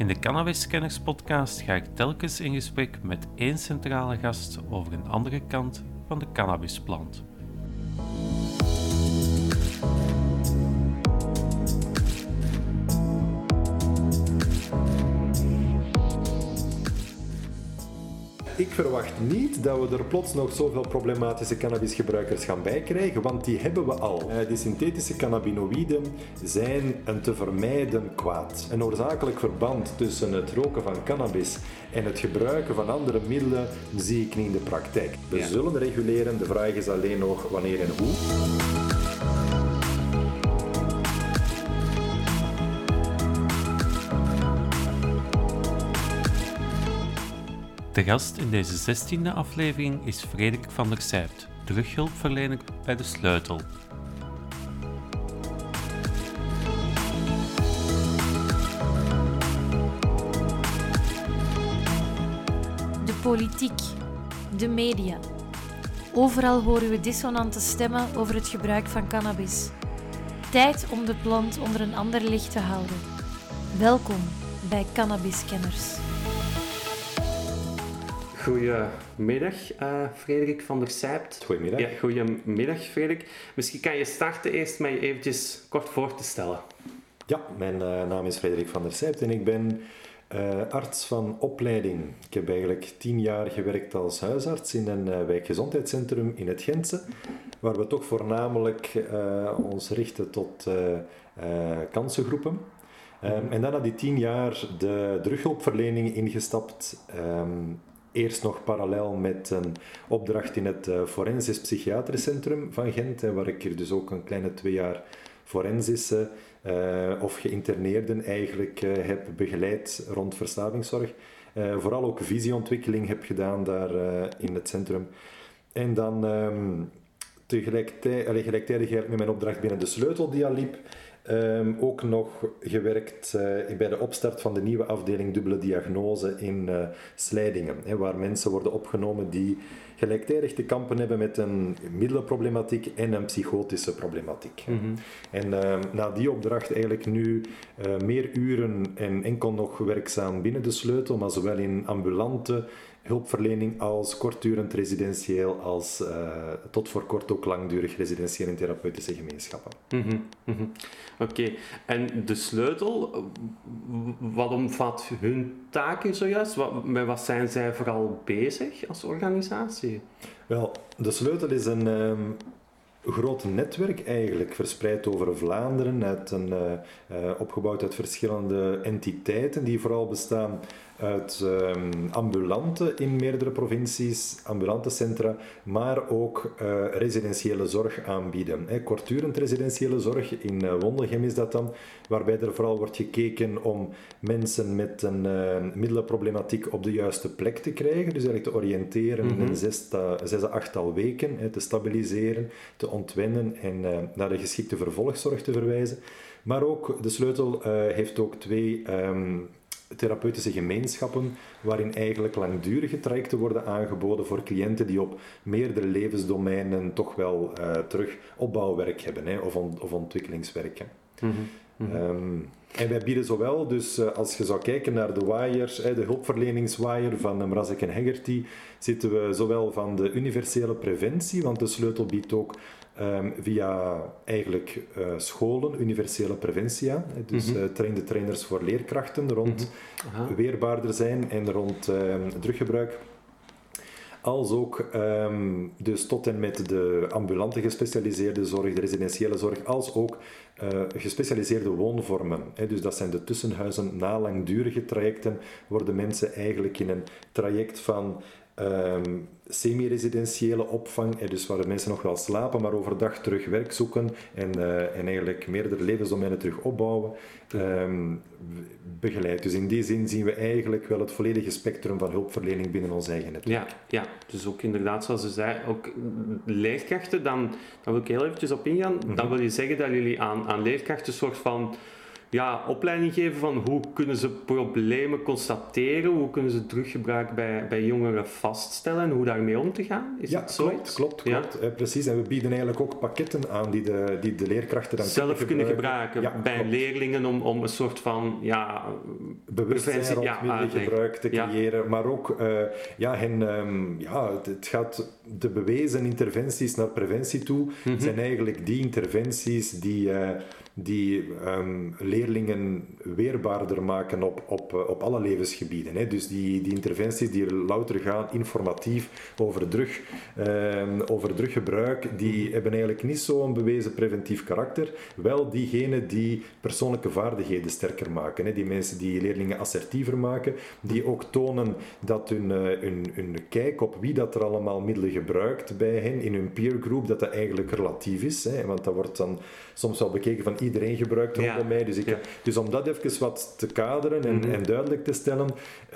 In de Cannabis Scanners podcast ga ik telkens in gesprek met één centrale gast over een andere kant van de cannabisplant. Ik verwacht niet dat we er plots nog zoveel problematische cannabisgebruikers gaan bijkrijgen, want die hebben we al. Uh, die synthetische cannabinoïden zijn een te vermijden kwaad. Een oorzakelijk verband tussen het roken van cannabis en het gebruiken van andere middelen zie ik niet in de praktijk. We Ja. zullen reguleren, de vraag is alleen nog wanneer en hoe. De gast in deze 16e aflevering is Frederik van der Sijpt, terughulpverlener bij De Sleutel. De politiek, de media. Overal horen we dissonante stemmen over het gebruik van cannabis. Tijd om de plant onder een ander licht te houden. Welkom bij Cannabiskenners. Goedemiddag, eh Frederik van der Sijpt. Goedemiddag. Ja, goedemiddag, Frederik. Misschien kan je starten eerst met je eventjes kort voor te stellen. Ja, mijn eh, naam is Frederik van der Sijpt en ik ben eh, arts van opleiding. Ik heb eigenlijk tien jaar gewerkt als huisarts in een wijkgezondheidscentrum in het Gentse, waar we toch voornamelijk ons richten tot kansengroepen. Ehm, en dan na die tien jaar de terughulpverlening ingestapt. ehm, Eerst nog parallel met een opdracht in het eh, Forensisch Psychiatrisch Centrum van Gent, waar ik hier dus ook een kleine twee jaar forensische eh, of geïnterneerden eigenlijk eh, heb begeleid rond verslavingszorg. Vooral ook visieontwikkeling heb gedaan daar in het centrum. En dan ehm tegelijkertijd, allee, gelijktijdig met mijn opdracht binnen de sleutel die al liep, ehm, ook nog gewerkt eh, bij de opstart van de nieuwe afdeling dubbele diagnose in eh, Slijdingen, hè, waar mensen worden opgenomen die gelijktijdig te kampen hebben met een middelenproblematiek en een psychotische problematiek. En ehm, na die opdracht eigenlijk nu eh, meer uren en enkel nog werkzaam binnen de sleutel, maar zowel in ambulante hulpverlening als kortdurend residentieel, als eh, tot voor kort ook langdurig residentieel in therapeutische gemeenschappen. Mhm, mhm. Oké, en de sleutel, wat omvat hun taken zojuist? Wat, met wat zijn zij vooral bezig als organisatie? Wel, de sleutel is een ehm, groot netwerk eigenlijk, verspreid over Vlaanderen, uit een, eh, eh, opgebouwd uit verschillende entiteiten die vooral bestaan uit ehm, ambulante in meerdere provincies, ambulante centra, maar ook eh, residentiële zorg aanbieden. Hè, kortdurend residentiële zorg, in eh, Wondelgem is dat dan, waarbij er vooral wordt gekeken om mensen met een eh, middelenproblematiek op de juiste plek te krijgen, dus eigenlijk te oriënteren in een zes, zes à achttal weken, te stabiliseren, te ontwennen en naar de geschikte vervolgzorg te verwijzen. Maar ook, de sleutel heeft ook twee ehm, therapeutische gemeenschappen waarin eigenlijk langdurige trajecten worden aangeboden voor cliënten die op meerdere levensdomeinen toch wel eh, terug opbouwwerk hebben hè, of, on- of ontwikkelingswerk. hè. Ehm, en wij bieden zowel, dus eh, als je zou kijken naar de wires, de hulpverleningswire van Mrazek en Hegarty, zitten we zowel van de universele preventie, want de sleutel biedt ook ehm, via eigenlijk eh, scholen universele hè, Dus eh trainde trainers voor leerkrachten rond Aha. weerbaarder zijn en rond ehm, druggebruik. Als ook ehm, dus tot en met de ambulante gespecialiseerde zorg, de residentiële zorg, als ook eh, gespecialiseerde woonvormen. Hè, dus dat zijn de tussenhuizen na langdurige trajecten, worden mensen eigenlijk in een traject van ehm, semi-residentiële opvang, dus waar de mensen nog wel slapen, maar overdag terug werk zoeken en, eh, en eigenlijk meerdere levensdomeinen terug opbouwen, ehm, begeleid. Dus in die zin zien we eigenlijk wel het volledige spectrum van hulpverlening binnen ons eigen netwerk. Ja, ja, dus ook inderdaad, zoals u zei, ook leerkrachten, dan, dan wil ik heel eventjes op ingaan. Dan wil je zeggen dat jullie aan, aan leerkrachten een soort van ja, opleiding geven van hoe kunnen ze problemen constateren, hoe kunnen ze teruggebruik bij, bij jongeren vaststellen en hoe daarmee om te gaan? Is ja, het klopt, klopt, klopt. Ja? precies. En we bieden eigenlijk ook pakketten aan die de, die de leerkrachten dan zelf kunnen gebruiken, ja, bij leerlingen om, om een soort van ja, bewustzijn rond ja, te creëren, maar ook uh, ja, hen, um, ja, het gaat de bewezen interventies naar preventie toe mm -hmm. zijn eigenlijk die interventies die uh, die um, leerlingen weerbaarder maken op, op, eh, op alle levensgebieden. Hè. Dus die, die interventies die louter gaan informatief over, drug, um, over druggebruik, die hebben eigenlijk niet zo'n bewezen preventief karakter. Wel diegene die persoonlijke vaardigheden sterker maken. Hè. Die mensen die leerlingen assertiever maken, die ook tonen dat hun, uh, hun, hun kijk op wie dat er allemaal middelen gebruikt bij hen in hun peergroep, dat dat eigenlijk relatief is. Hè. Want dat wordt dan soms wel bekeken van iedereen gebruikt rondom mij. Dus, ik, dus om dat even wat te kaderen en, mhm. en duidelijk te stellen,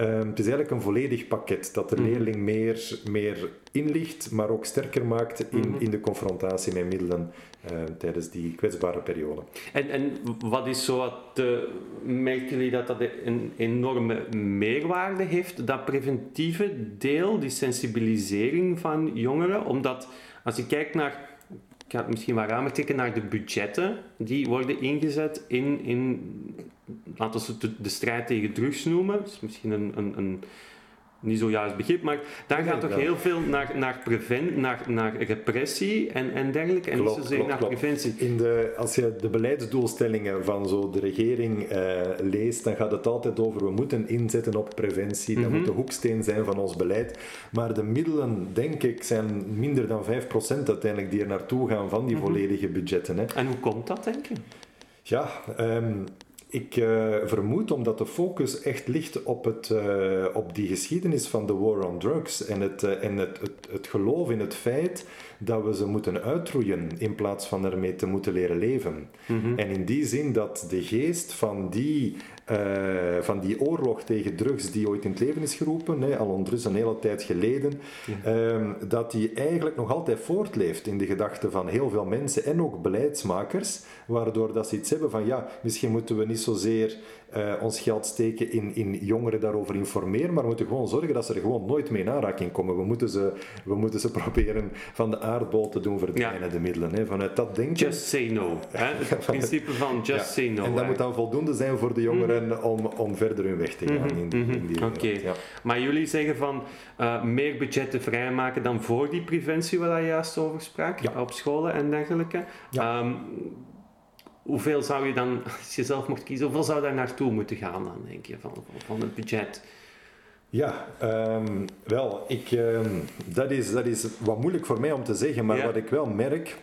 um, het is eigenlijk een volledig pakket dat de mhm. leerling meer, meer inlicht, maar ook sterker maakt in, mhm. in de confrontatie met middelen uh, tijdens die kwetsbare periode. En, en wat is zo wat, uh, merken jullie dat dat een enorme meerwaarde heeft, dat preventieve deel, die sensibilisering van jongeren? Omdat als je kijkt naar ga het misschien ramer trekken naar de budgetten die worden ingezet in, in laten we het de, strijd tegen drugs noemen. Is misschien een, een, een niet zo juist begrip, maar daar gaat toch heel veel naar, naar, prevent, naar, naar repressie en, en dergelijke, en klopt, niet zozeer naar preventie. In de, als je de beleidsdoelstellingen van zo de regering uh, leest, dan gaat het altijd over we moeten inzetten op preventie, dat mm -hmm. moet de hoeksteen zijn van ons beleid. Maar de middelen, denk ik, zijn minder dan 5% uiteindelijk die er naartoe gaan van die mm -hmm. volledige budgetten. Hè. En hoe komt dat, denk je? Ja, um, ik uh, vermoed omdat de focus echt ligt op, het, uh, op die geschiedenis van de war on drugs en, het, uh, en het, het, het, geloof in het feit dat we ze moeten uitroeien in plaats van ermee te moeten leren leven. Mm -hmm. En in die zin dat de geest van die uh, van die oorlog tegen drugs die ooit in het leven is geroepen, hè, al ondertussen een hele tijd geleden, ja. uh, dat die eigenlijk nog altijd voortleeft in de gedachten van heel veel mensen en ook beleidsmakers, waardoor dat ze iets hebben van ja, misschien moeten we niet zozeer uh, ons geld steken in, in jongeren daarover informeren, maar we moeten gewoon zorgen dat ze er gewoon nooit mee in aanraking komen. We moeten ze, we moeten ze proberen van de aardbol te doen verdwijnen, ja. de middelen. Hè. Vanuit dat denken... Just say no. Hè? Het principe van just ja. say no. En dat hè. moet dan voldoende zijn voor de jongeren mm. om, om verder hun weg te gaan mm-hmm. in die, in die Oké. Okay. Maar jullie zeggen van uh, meer budgetten vrijmaken dan voor die preventie waar je juist over sprak, op scholen en dergelijke. Um, hoeveel zou je dan, als je zelf mocht kiezen, hoeveel zou daar naartoe moeten gaan dan, denk je, van, van het budget? Ja, um, wel, ik, um, dat, is, dat is wat moeilijk voor mij om te zeggen, maar ja. wat ik wel merk,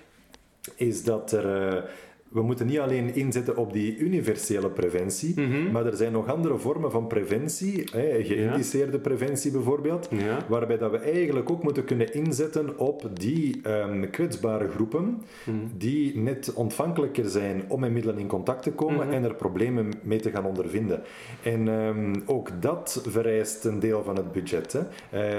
is dat er... Uh, we moeten niet alleen inzetten op die universele preventie, mm -hmm. maar er zijn nog andere vormen van preventie, hè, geïndiceerde ja. preventie bijvoorbeeld, ja. waarbij dat we eigenlijk ook moeten kunnen inzetten op die um, kwetsbare groepen, mm -hmm. die net ontvankelijker zijn om met middelen in contact te komen mm -hmm. en er problemen mee te gaan ondervinden. En um, ook dat vereist een deel van het budget. Hè.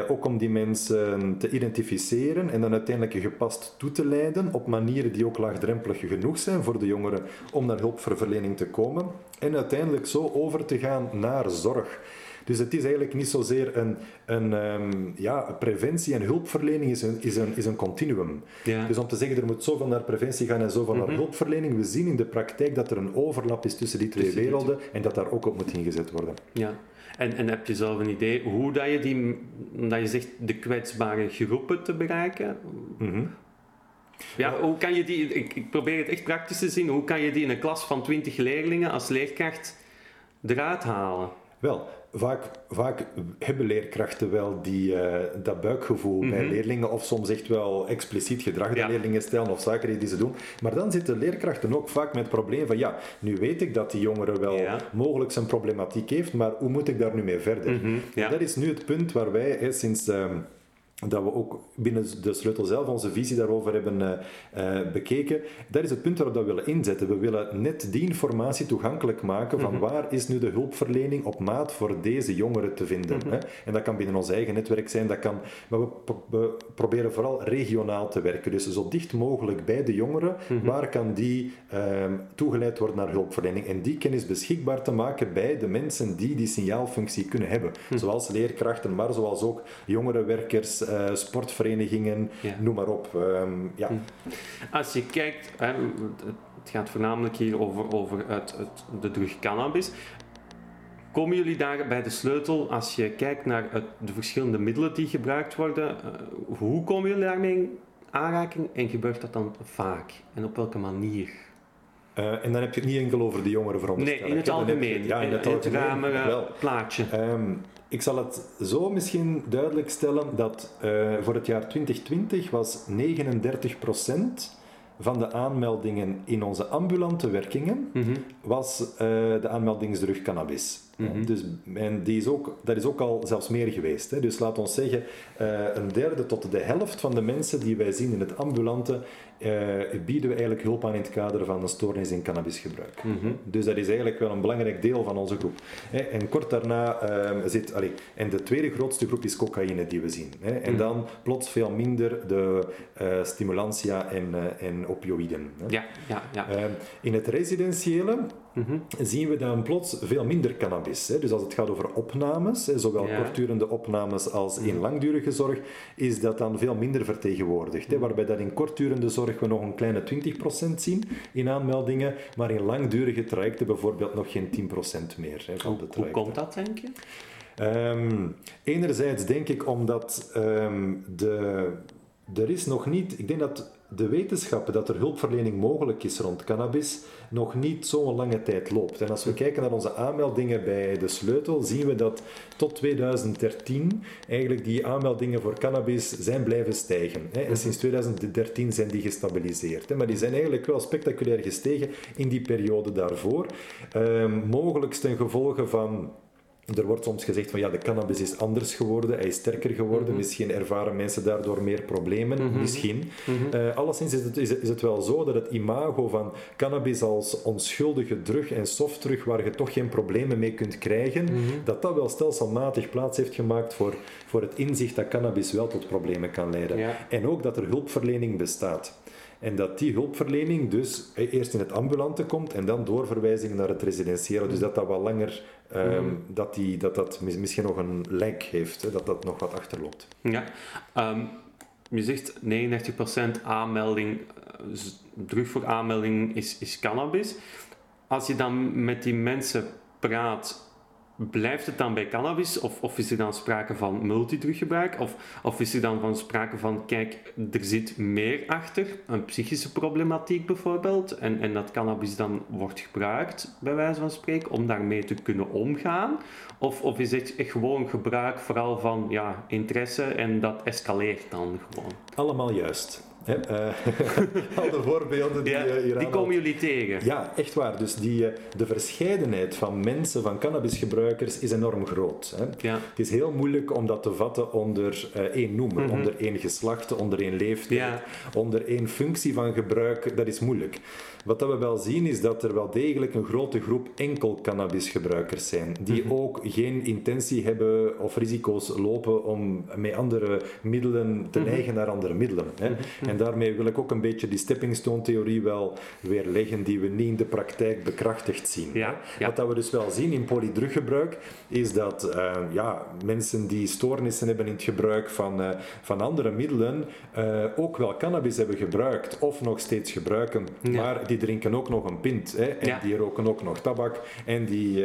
Uh, ook om die mensen te identificeren en dan uiteindelijk gepast toe te leiden op manieren die ook laagdrempelig genoeg zijn voor de jongeren om naar hulpverlening te komen en uiteindelijk zo over te gaan naar zorg. Dus het is eigenlijk niet zozeer een, een um, ja, preventie en hulpverlening is een, is een, is een continuum. Ja. Dus om te zeggen er moet zoveel naar preventie gaan en zoveel mm -hmm. naar hulpverlening, we zien in de praktijk dat er een overlap is tussen die twee tussen werelden die... en dat daar ook op moet ingezet worden. Ja. En, en heb je zelf een idee hoe dat je die, dat je zegt, de kwetsbare groepen te bereiken? Mm -hmm. Ja, hoe kan je die, ik, ik, probeer het echt praktisch te zien, hoe kan je die in een klas van 20 leerlingen als leerkracht eruit halen? Wel, vaak, vaak hebben leerkrachten wel die, uh, dat buikgevoel mm -hmm. bij leerlingen, of soms echt wel expliciet gedrag dat ja. leerlingen stellen of zaken die ze doen. Maar dan zitten leerkrachten ook vaak met het probleem van, ja, nu weet ik dat die jongere wel ja. mogelijk zijn problematiek heeft, maar hoe moet ik daar nu mee verder? Mm -hmm. ja. Dat is nu het punt waar wij hè, sinds... Uh, dat we ook binnen de sleutel zelf onze visie daarover hebben uh, uh, bekeken. Dat is het punt waarop we willen inzetten. We willen net die informatie toegankelijk maken van mm -hmm. waar is nu de hulpverlening op maat voor deze jongeren te vinden. Mm -hmm. hè? En dat kan binnen ons eigen netwerk zijn, dat kan, maar we, we, proberen vooral regionaal te werken. Dus zo dicht mogelijk bij de jongeren, mm -hmm. waar kan die um, toegeleid worden naar hulpverlening. En die kennis beschikbaar te maken bij de mensen die die signaalfunctie kunnen hebben. Zoals leerkrachten, maar zoals ook jongerenwerkers, uh, sportverenigingen, ja. noem maar op. Um, ja. Als je kijkt, hè, het gaat voornamelijk hier over, over het, het, de drug cannabis. Komen jullie daar bij de sleutel als je kijkt naar het, de verschillende middelen die gebruikt worden? Uh, hoe komen jullie daarmee in aanraking en gebeurt dat dan vaak en op welke manier? Uh, en dan heb je het niet enkel over de jongeren veronderstellen. Nee, in het algemeen. Ja, in het, in algemeen. het wel. plaatje. Um, ik zal het zo misschien duidelijk stellen dat uh, voor het jaar 2020 was 39% van de aanmeldingen in onze ambulante werkingen Mhm. was uh, de aanmeldingsdrug cannabis. Mhm. Dus, en die is ook, dat is ook al zelfs meer geweest. Hè. Dus laat ons zeggen, uh, een derde tot de helft van de mensen die wij zien in het ambulante bieden we eigenlijk hulp aan in het kader van een stoornis in cannabisgebruik. Mhm. Dus dat is eigenlijk wel een belangrijk deel van onze groep. Hè. En kort daarna uh, zit, allee, en de tweede grootste groep is cocaïne die we zien. Hè. En Mhm. dan plots veel minder de uh, stimulantia en, en opioïden. Hè. Ja, ja, ja. in het residentiële Mhm. zien we dan plots veel minder cannabis. Hè. Dus als het gaat over opnames, hè, zowel Ja. kortdurende opnames als in langdurige zorg, is dat dan veel minder vertegenwoordigd. Hè. Waarbij dat in kortdurende zorg we nog een kleine 20% zien in aanmeldingen, maar in langdurige trajecten bijvoorbeeld nog geen 10% meer hè, van Hoe, de hoe trajecten. komt dat, denk je? Um, enerzijds denk ik omdat um, de, er is nog niet, ik denk dat de wetenschap dat er hulpverlening mogelijk is rond cannabis nog niet zo'n lange tijd loopt. En als we kijken naar onze aanmeldingen bij de sleutel, zien we dat tot 2013 eigenlijk die aanmeldingen voor cannabis zijn blijven stijgen. En sinds 2013 zijn die gestabiliseerd. Maar die zijn eigenlijk wel spectaculair gestegen in die periode daarvoor. Um, mogelijk ten gevolge van er wordt soms gezegd van ja, de cannabis is anders geworden, hij is sterker geworden, Mhm. mm -hmm. misschien ervaren mensen daardoor meer problemen, Mhm. misschien. Mhm. Uh, alleszins is het, is, is het wel zo dat het imago van cannabis als onschuldige drug en softdrug waar je toch geen problemen mee kunt krijgen, dat dat wel stelselmatig plaats heeft gemaakt voor, voor het inzicht dat cannabis wel tot problemen kan leiden. Ja. En ook dat er hulpverlening bestaat. En dat die hulpverlening dus eerst in het ambulante komt en dan doorverwijzing naar het residentiële. Dus dat dat wat langer, um, mm. dat, die, dat dat misschien nog een lijk heeft, hè, dat dat nog wat achterloopt. Ja, um, je zegt 39% aanmelding, drug voor aanmelding is, is cannabis. Als je dan met die mensen praat, Blijft het dan bij cannabis of, of is er dan sprake van multidruggebruik? Of, of is er dan van sprake van, kijk, er zit meer achter, een psychische problematiek bijvoorbeeld, en, en dat cannabis dan wordt gebruikt, bij wijze van spreken, om daarmee te kunnen omgaan? Of, of is het gewoon gebruik vooral van ja, interesse en dat escaleert dan gewoon? Allemaal juist. He, uh, al de voorbeelden die ja, uh, hier Die komen jullie tegen? Ja, echt waar. Dus die, uh, de verscheidenheid van mensen, van cannabisgebruikers, is enorm groot. Hè. Ja. Het is heel moeilijk om dat te vatten onder één noemer, Mhm. onder één geslacht, onder één leeftijd, Ja. onder één functie van gebruik. Dat is moeilijk. Wat dat we wel zien is dat er wel degelijk een grote groep enkel cannabisgebruikers zijn, die Mhm. ook geen intentie hebben of risico's lopen om met andere middelen te Mhm. neigen naar andere middelen. Hè. En daarmee wil ik ook een beetje die stepping stone theorie wel weer leggen die we niet in de praktijk bekrachtigd zien. Ja, ja. Wat dat we dus wel zien in polydruggebruik is dat uh, ja, mensen die stoornissen hebben in het gebruik van, uh, van andere middelen uh, ook wel cannabis hebben gebruikt of nog steeds gebruiken, Ja. maar die drinken ook nog een pint hè, en die roken ook nog tabak en die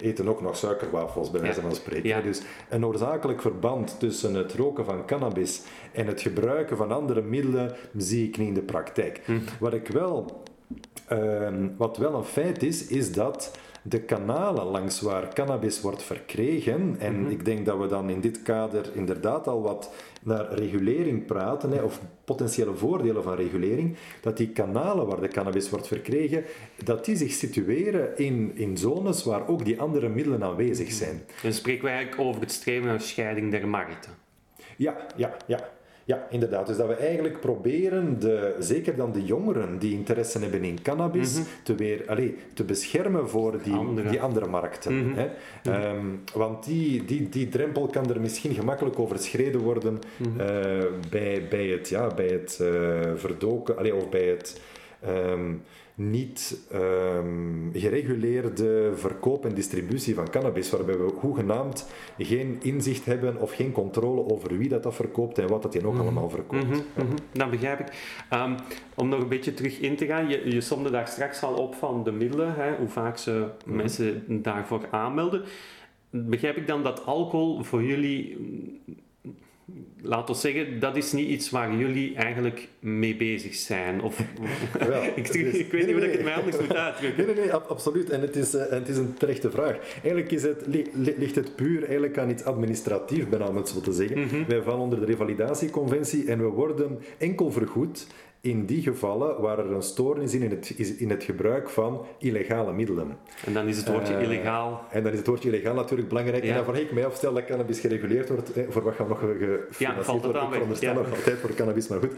eten ook nog suikerwafels bij wijze van spreken. Ja. Dus een oorzakelijk verband tussen het roken van cannabis en het gebruiken van andere middelen zie ik niet in de praktijk. Hm. Wat ik wel, ehm, wat wel een feit is, is dat de kanalen langs waar cannabis wordt verkregen, en Mhm. ik denk dat we dan in dit kader inderdaad al wat naar regulering praten, hè, of potentiële voordelen van regulering, dat die kanalen waar de cannabis wordt verkregen, dat die zich situeren in, in zones waar ook die andere middelen aanwezig zijn. Dan spreken we eigenlijk over het streven naar scheiding der markten. Ja, ja, ja. Ja, inderdaad. Dus dat we eigenlijk proberen, de, zeker dan de jongeren die interesse hebben in cannabis, Mhm. te, weer, allee, te beschermen voor die Andere. die andere markten. Mhm. Hè? Ehm, want die, die, die drempel kan er misschien gemakkelijk overschreden worden Mhm. eh, bij, bij het, ja, bij het eh, verdoken, of bij het ehm, niet ehm, gereguleerde verkoop en distributie van cannabis, waarbij we hoegenaamd geen inzicht hebben of geen controle over wie dat, dat verkoopt en wat dat je nog allemaal verkoopt. Mhm, mhm, Dat begrijp ik. Ehm, om nog een beetje terug in te gaan, je, je somde daar straks al op van de middelen, hè, hoe vaak ze Mhm. mensen daarvoor aanmelden. Begrijp ik dan dat alcohol voor jullie, mm, laat ons zeggen, dat is niet iets waar jullie eigenlijk mee bezig zijn? Of, Wel, ik, ik, weet niet hoe nee, ik het mij anders moet uitdrukken. Nee, nee, nee, ab- absoluut. En het is, eh, en het is een terechte vraag. Eigenlijk is het, li- li- ligt het puur eigenlijk aan iets administratief, bijna om het zo te zeggen. Mhm. Wij vallen onder de revalidatieconventie en we worden enkel vergoed in die gevallen waar er een stoornis in, in, het, is in het gebruik van illegale middelen. En dan is het woordje Eh, illegaal. En dan is het woordje illegaal natuurlijk belangrijk. Ja. En dan vraag ik mij af, stel dat cannabis gereguleerd wordt, eh, voor wat gaan we nog gefinancierd valt het worden? Ik veronderstel Ja. nog altijd voor cannabis, maar goed.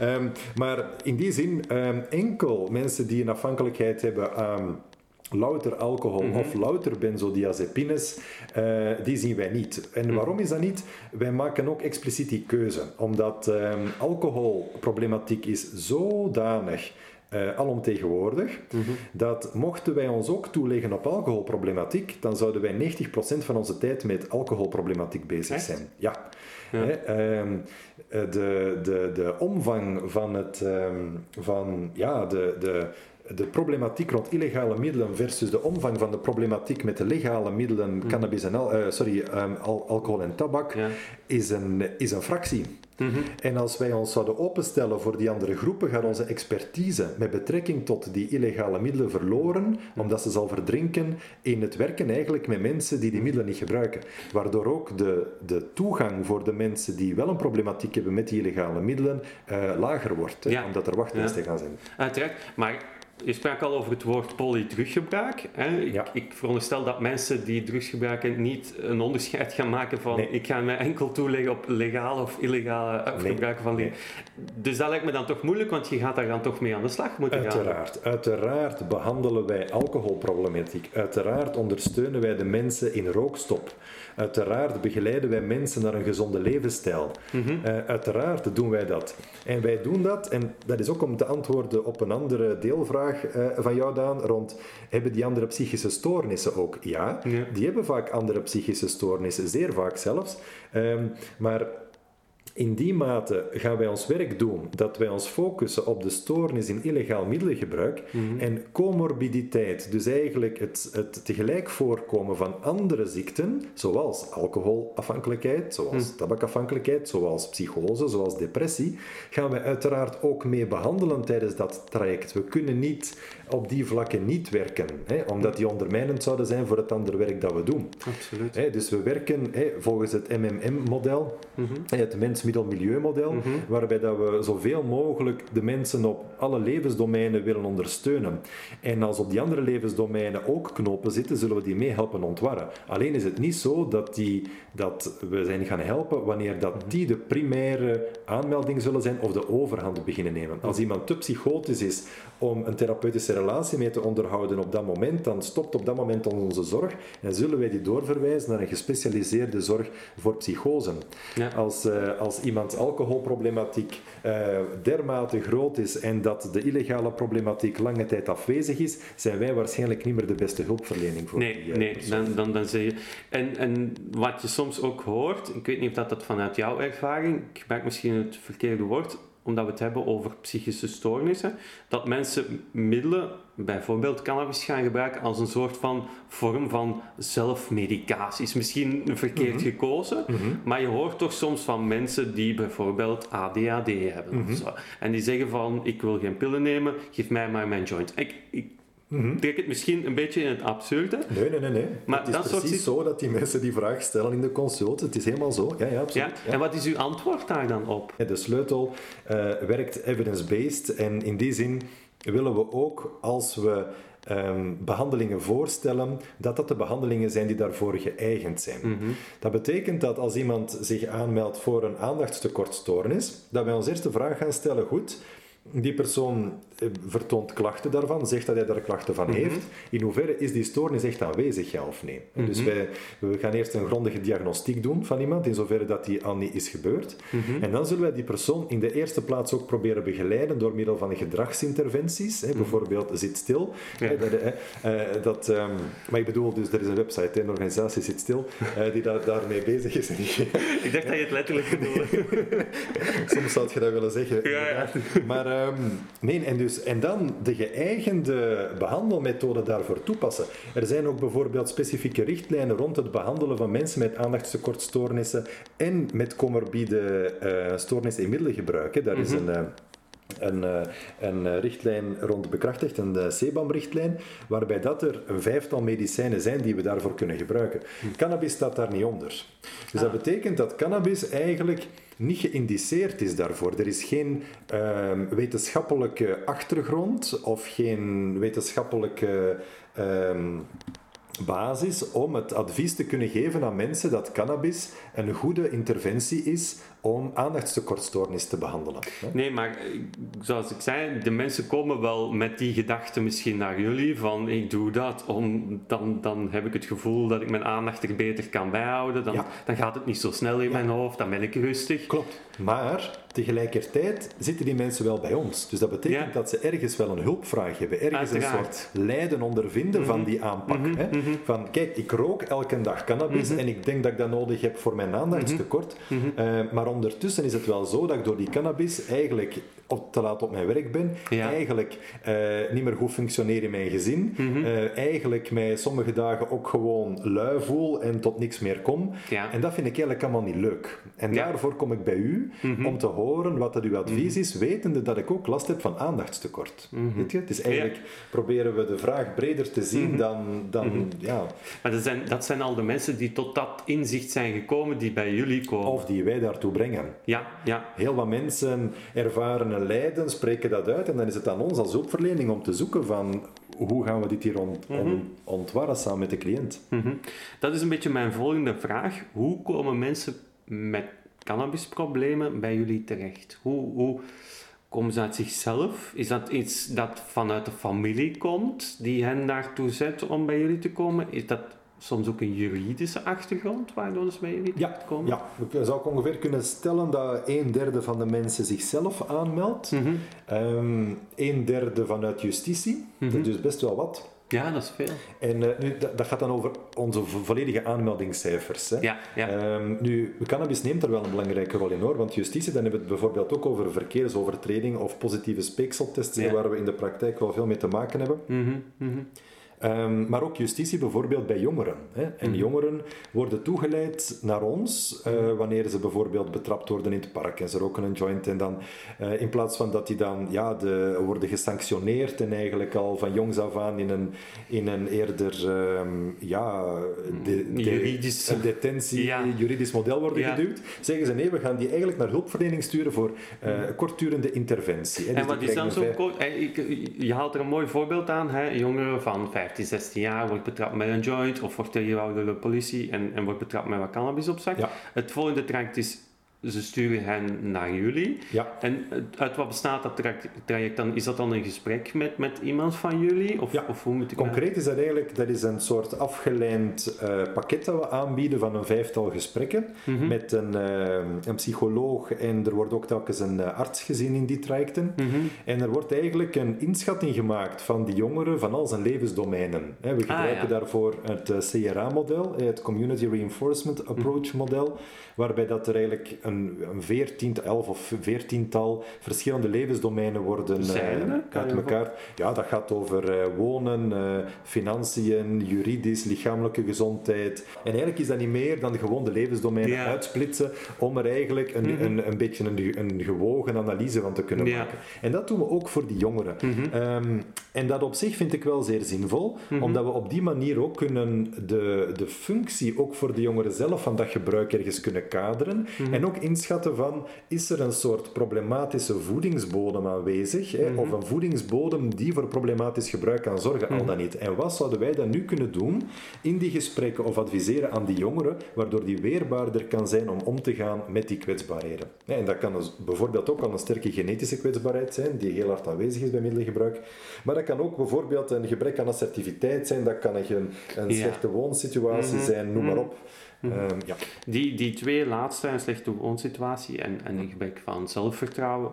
Ehm, maar in die zin, ehm, enkel mensen die een afhankelijkheid hebben aan louter alcohol Mhm. of louter benzodiazepines, eh, die zien wij niet. En Mhm. waarom is dat niet? Wij maken ook expliciet die keuze, omdat ehm, alcoholproblematiek is zodanig eh, alomtegenwoordig, Mhm. dat mochten wij ons ook toeleggen op alcoholproblematiek, dan zouden wij 90% van onze tijd met alcoholproblematiek bezig Echt? zijn. Ja. Ja. Hè, ehm, eh, de, de, de omvang van, het, ehm, van ja, de, de, de problematiek rond illegale middelen versus de omvang van de problematiek met de legale middelen, cannabis en al, eh, sorry, ehm, al- alcohol en tabak, Ja. is, een, is een fractie. Mhm. En als wij ons zouden openstellen voor die andere groepen, gaat onze expertise met betrekking tot die illegale middelen verloren, omdat ze zal verdrinken in het werken eigenlijk met mensen die die middelen niet gebruiken. Waardoor ook de, de toegang voor de mensen die wel een problematiek hebben met die illegale middelen eh, lager wordt, hè, omdat er wachtlijsten gaan zijn. Uiteraard, maar je sprak al over het woord polyteruggebruik. Hè? Ik, Ja. ik veronderstel dat mensen die drugs gebruiken niet een onderscheid gaan maken van Nee. ik ga mij enkel toeleggen op legale of illegale of Nee. gebruiken van die. Dus dat lijkt me dan toch moeilijk, want je gaat daar dan toch mee aan de slag moeten gaan. Uiteraard. Uiteraard behandelen wij alcoholproblematiek. Uiteraard ondersteunen wij de mensen in rookstop. Uiteraard begeleiden wij mensen naar een gezonde levensstijl. Mhm. Eh, uiteraard doen wij dat. En wij doen dat, en dat is ook om te antwoorden op een andere deelvraag eh, van jou, Daan, rond hebben die andere psychische stoornissen ook? Ja, Ja. die hebben vaak andere psychische stoornissen, zeer vaak zelfs. Ehm, maar in die mate gaan wij ons werk doen dat wij ons focussen op de stoornis in illegaal middelengebruik Mhm. en comorbiditeit, dus eigenlijk het, het tegelijk voorkomen van andere ziekten, zoals alcoholafhankelijkheid, zoals tabakafhankelijkheid, zoals psychose, zoals depressie, gaan we uiteraard ook mee behandelen tijdens dat traject. We kunnen niet op die vlakken niet werken, hè, omdat die ondermijnend zouden zijn voor het andere werk dat we doen. Absoluut. Hè, dus we werken hè, volgens het MMM-model, Mhm. het mens-middel-milieu-model, Mhm. waarbij dat we zoveel mogelijk de mensen op alle levensdomeinen willen ondersteunen. En als op die andere levensdomeinen ook knopen zitten, zullen we die mee helpen ontwarren. Alleen is het niet zo dat, die, dat we zijn gaan helpen wanneer dat die de primaire aanmelding zullen zijn of de overhand beginnen nemen. Als iemand te psychotisch is om een therapeutische relatie mee te onderhouden op dat moment, dan stopt op dat moment onze zorg en zullen wij die doorverwijzen naar een gespecialiseerde zorg voor psychose. Ja. Als, eh, als iemands alcoholproblematiek eh, dermate groot is en dat de illegale problematiek lange tijd afwezig is, zijn wij waarschijnlijk niet meer de beste hulpverlening voor Nee, die eh, nee persoon. dan, dan, dan zeg je. En, en wat je soms ook hoort, ik weet niet of dat, dat vanuit jouw ervaring, ik gebruik misschien het verkeerde woord, omdat we het hebben over psychische stoornissen, dat mensen middelen, bijvoorbeeld cannabis, gaan gebruiken als een soort van vorm van zelfmedicatie. Is misschien verkeerd Mhm. gekozen, maar je hoort toch soms van mensen die bijvoorbeeld ADHD hebben Mhm. of zo. En die zeggen van, ik wil geen pillen nemen, geef mij maar mijn joint. Ik, ik Mhm. trek het misschien een beetje in het absurde, Nee, nee, nee. nee. Maar het is dat precies zo dat die mensen die vraag stellen in de consult. Het is helemaal zo. Ja, ja, absoluut. Ja. En wat is uw antwoord daar dan op? De sleutel eh, werkt evidence-based en in die zin willen we ook als we ehm, behandelingen voorstellen, dat dat de behandelingen zijn die daarvoor geëigend zijn. Dat betekent dat als iemand zich aanmeldt voor een aandachtstekortstoornis, dat wij ons eerst de vraag gaan stellen, goed, die persoon vertoont klachten daarvan, zegt dat hij daar klachten van heeft. In hoeverre is die stoornis echt aanwezig, ja of nee? Dus wij, we gaan eerst een grondige diagnostiek doen van iemand, in zoverre dat die al niet is gebeurd. En dan zullen wij die persoon in de eerste plaats ook proberen begeleiden door middel van gedragsinterventies. Hè, bijvoorbeeld zit stil. Ja. Eh, dat, eh, eh, ehm, maar ik bedoel, dus er is een website, hè, een organisatie zit stil, eh, die daar daarmee bezig is. En Ik dacht dat je het letterlijk bedoelde. Soms zou je dat willen zeggen. Ja, ja. Maar ehm, nee, en, dus, en dan de geëigende behandelmethode daarvoor toepassen. Er zijn ook bijvoorbeeld specifieke richtlijnen rond het behandelen van mensen met aandachtstekortstoornissen en met comorbide eh, stoornissen in middelengebruik. hè. Daar is een... eh, een, eh, een richtlijn rond bekrachtigd, een CBAM-richtlijn, waarbij dat er een vijftal medicijnen zijn die we daarvoor kunnen gebruiken. Cannabis staat daar niet onder. Dus dat betekent dat cannabis eigenlijk niet geïndiceerd is daarvoor. Er is geen ehm, wetenschappelijke achtergrond of geen wetenschappelijke ehm, basis om het advies te kunnen geven aan mensen dat cannabis een goede interventie is om aandachtstekortstoornis te behandelen. hè. Nee, maar zoals ik zei, de mensen komen wel met die gedachte misschien naar jullie van ik doe dat, om, dan, dan heb ik het gevoel dat ik mijn aandacht er beter kan bijhouden, dan, Ja. dan gaat het niet zo snel in mijn hoofd, dan ben ik rustig. Klopt. Maar tegelijkertijd zitten die mensen wel bij ons. Dus dat betekent Ja. dat ze ergens wel een hulpvraag hebben. Ergens een soort lijden ondervinden van die aanpak. hè? Van kijk, ik rook elke dag cannabis en ik denk dat ik dat nodig heb voor mijn aandachtstekort. Eh, maar ondertussen is het wel zo dat ik door die cannabis eigenlijk op, te laat op mijn werk ben. Ja. Eigenlijk eh, niet meer goed functioneer in mijn gezin. eh, eigenlijk mij sommige dagen ook gewoon lui voel en tot niks meer kom. Ja. En dat vind ik eigenlijk allemaal niet leuk. En Ja. daarvoor kom ik bij u om te horen wat dat uw advies is, wetende dat ik ook last heb van aandachtstekort. Weet je? Het is eigenlijk, proberen we de vraag breder te zien dan, dan ja, Maar dat zijn, dat zijn al de mensen die tot dat inzicht zijn gekomen, die bij jullie komen. of die wij daartoe brengen. Ja, ja. Heel wat mensen ervaren een lijden, spreken dat uit en dan is het aan ons als hulpverlening om te zoeken van hoe gaan we dit hier on- ontwarren samen met de cliënt. Mhm. Dat is een beetje mijn volgende vraag. Hoe komen mensen met cannabisproblemen bij jullie terecht? Hoe, hoe komen ze uit zichzelf? Is dat iets dat vanuit de familie komt, die hen daartoe zet om bij jullie te komen? Is dat soms ook een juridische achtergrond waardoor ze bij jullie Ja, komen? ja, zou ongeveer kunnen stellen dat een derde van de mensen zichzelf aanmeldt. Mhm. Ehm, een derde vanuit justitie, dat is dus best wel wat. Ja, dat is veel. En eh, nu, dat, dat gaat dan over onze vo- volledige aanmeldingscijfers. Hè. Ja, ja. Ehm, nu, cannabis neemt er wel een belangrijke rol in hoor, want justitie, dan hebben we het bijvoorbeeld ook over verkeersovertreding of positieve speekseltests, Ja. waar we in de praktijk wel veel mee te maken hebben. Mhm, mhm. Ehm, maar ook justitie bijvoorbeeld bij jongeren. Hè. En Mhm. jongeren worden toegeleid naar ons eh, wanneer ze bijvoorbeeld betrapt worden in het park en ze roken een joint. En dan eh, in plaats van dat die dan ja, de, worden gesanctioneerd en eigenlijk al van jongs af aan in een, in een eerder ehm, ja, de, de- Juridisch. een detentie, Ja. juridisch model worden Ja. geduwd, zeggen ze nee, we gaan die eigenlijk naar hulpverlening sturen voor eh, kortdurende interventie. hè. Dus En wat die is dan zo vijf- kort? Je haalt er een mooi voorbeeld aan. Hè? Een jongere van 15, 16 jaar wordt betrapt met een joint of wordt tegengehouden door de politie en, en wordt betrapt met wat cannabis op zak. Ja. Het volgende traject is, ze sturen hen naar jullie. Ja. En uit wat bestaat dat traject, dan? Is dat dan een gesprek met, met iemand van jullie? Of, Ja. of hoe moet ik Concreet is dat eigenlijk dat is een soort afgelijnd eh, pakket dat we aanbieden van een vijftal gesprekken Mhm. met een, eh, een psycholoog en er wordt ook telkens een eh, arts gezien in die trajecten. Mhm. En er wordt eigenlijk een inschatting gemaakt van die jongeren van al zijn levensdomeinen. We gebruiken Ah, ja. daarvoor het CRA-model, het Community Reinforcement Approach model, waarbij dat er eigenlijk een, een veertien, elf of veertiental verschillende levensdomeinen worden eh, uit elkaar. Ja, dat gaat over eh, wonen, eh, financiën, juridisch, lichamelijke gezondheid. En eigenlijk is dat niet meer dan gewoon de levensdomeinen Ja. uitsplitsen om er eigenlijk een, Mhm. een, een beetje een, een gewogen analyse van te kunnen Ja. maken. En dat doen we ook voor die jongeren. Mhm. Ehm, en dat op zich vind ik wel zeer zinvol, Mhm. omdat we op die manier ook kunnen de, de functie ook voor de jongeren zelf van dat gebruik ergens kunnen kaderen en ook inschatten van, is er een soort problematische voedingsbodem aanwezig, hè, Mhm. of een voedingsbodem die voor problematisch gebruik kan zorgen, al dan niet. En wat zouden wij dan nu kunnen doen in die gesprekken of adviseren aan die jongeren, waardoor die weerbaarder kan zijn om om te gaan met die kwetsbaarheden. En dat kan dus bijvoorbeeld ook al een sterke genetische kwetsbaarheid zijn, die heel hard aanwezig is bij middelengebruik. Maar dat kan ook bijvoorbeeld een gebrek aan assertiviteit zijn, dat kan een, een Ja. Mhm. slechte woonsituatie zijn, noem maar op. Ehm, ja. Die, die twee laatste, een slechte woonsituatie en, en een gebrek van zelfvertrouwen,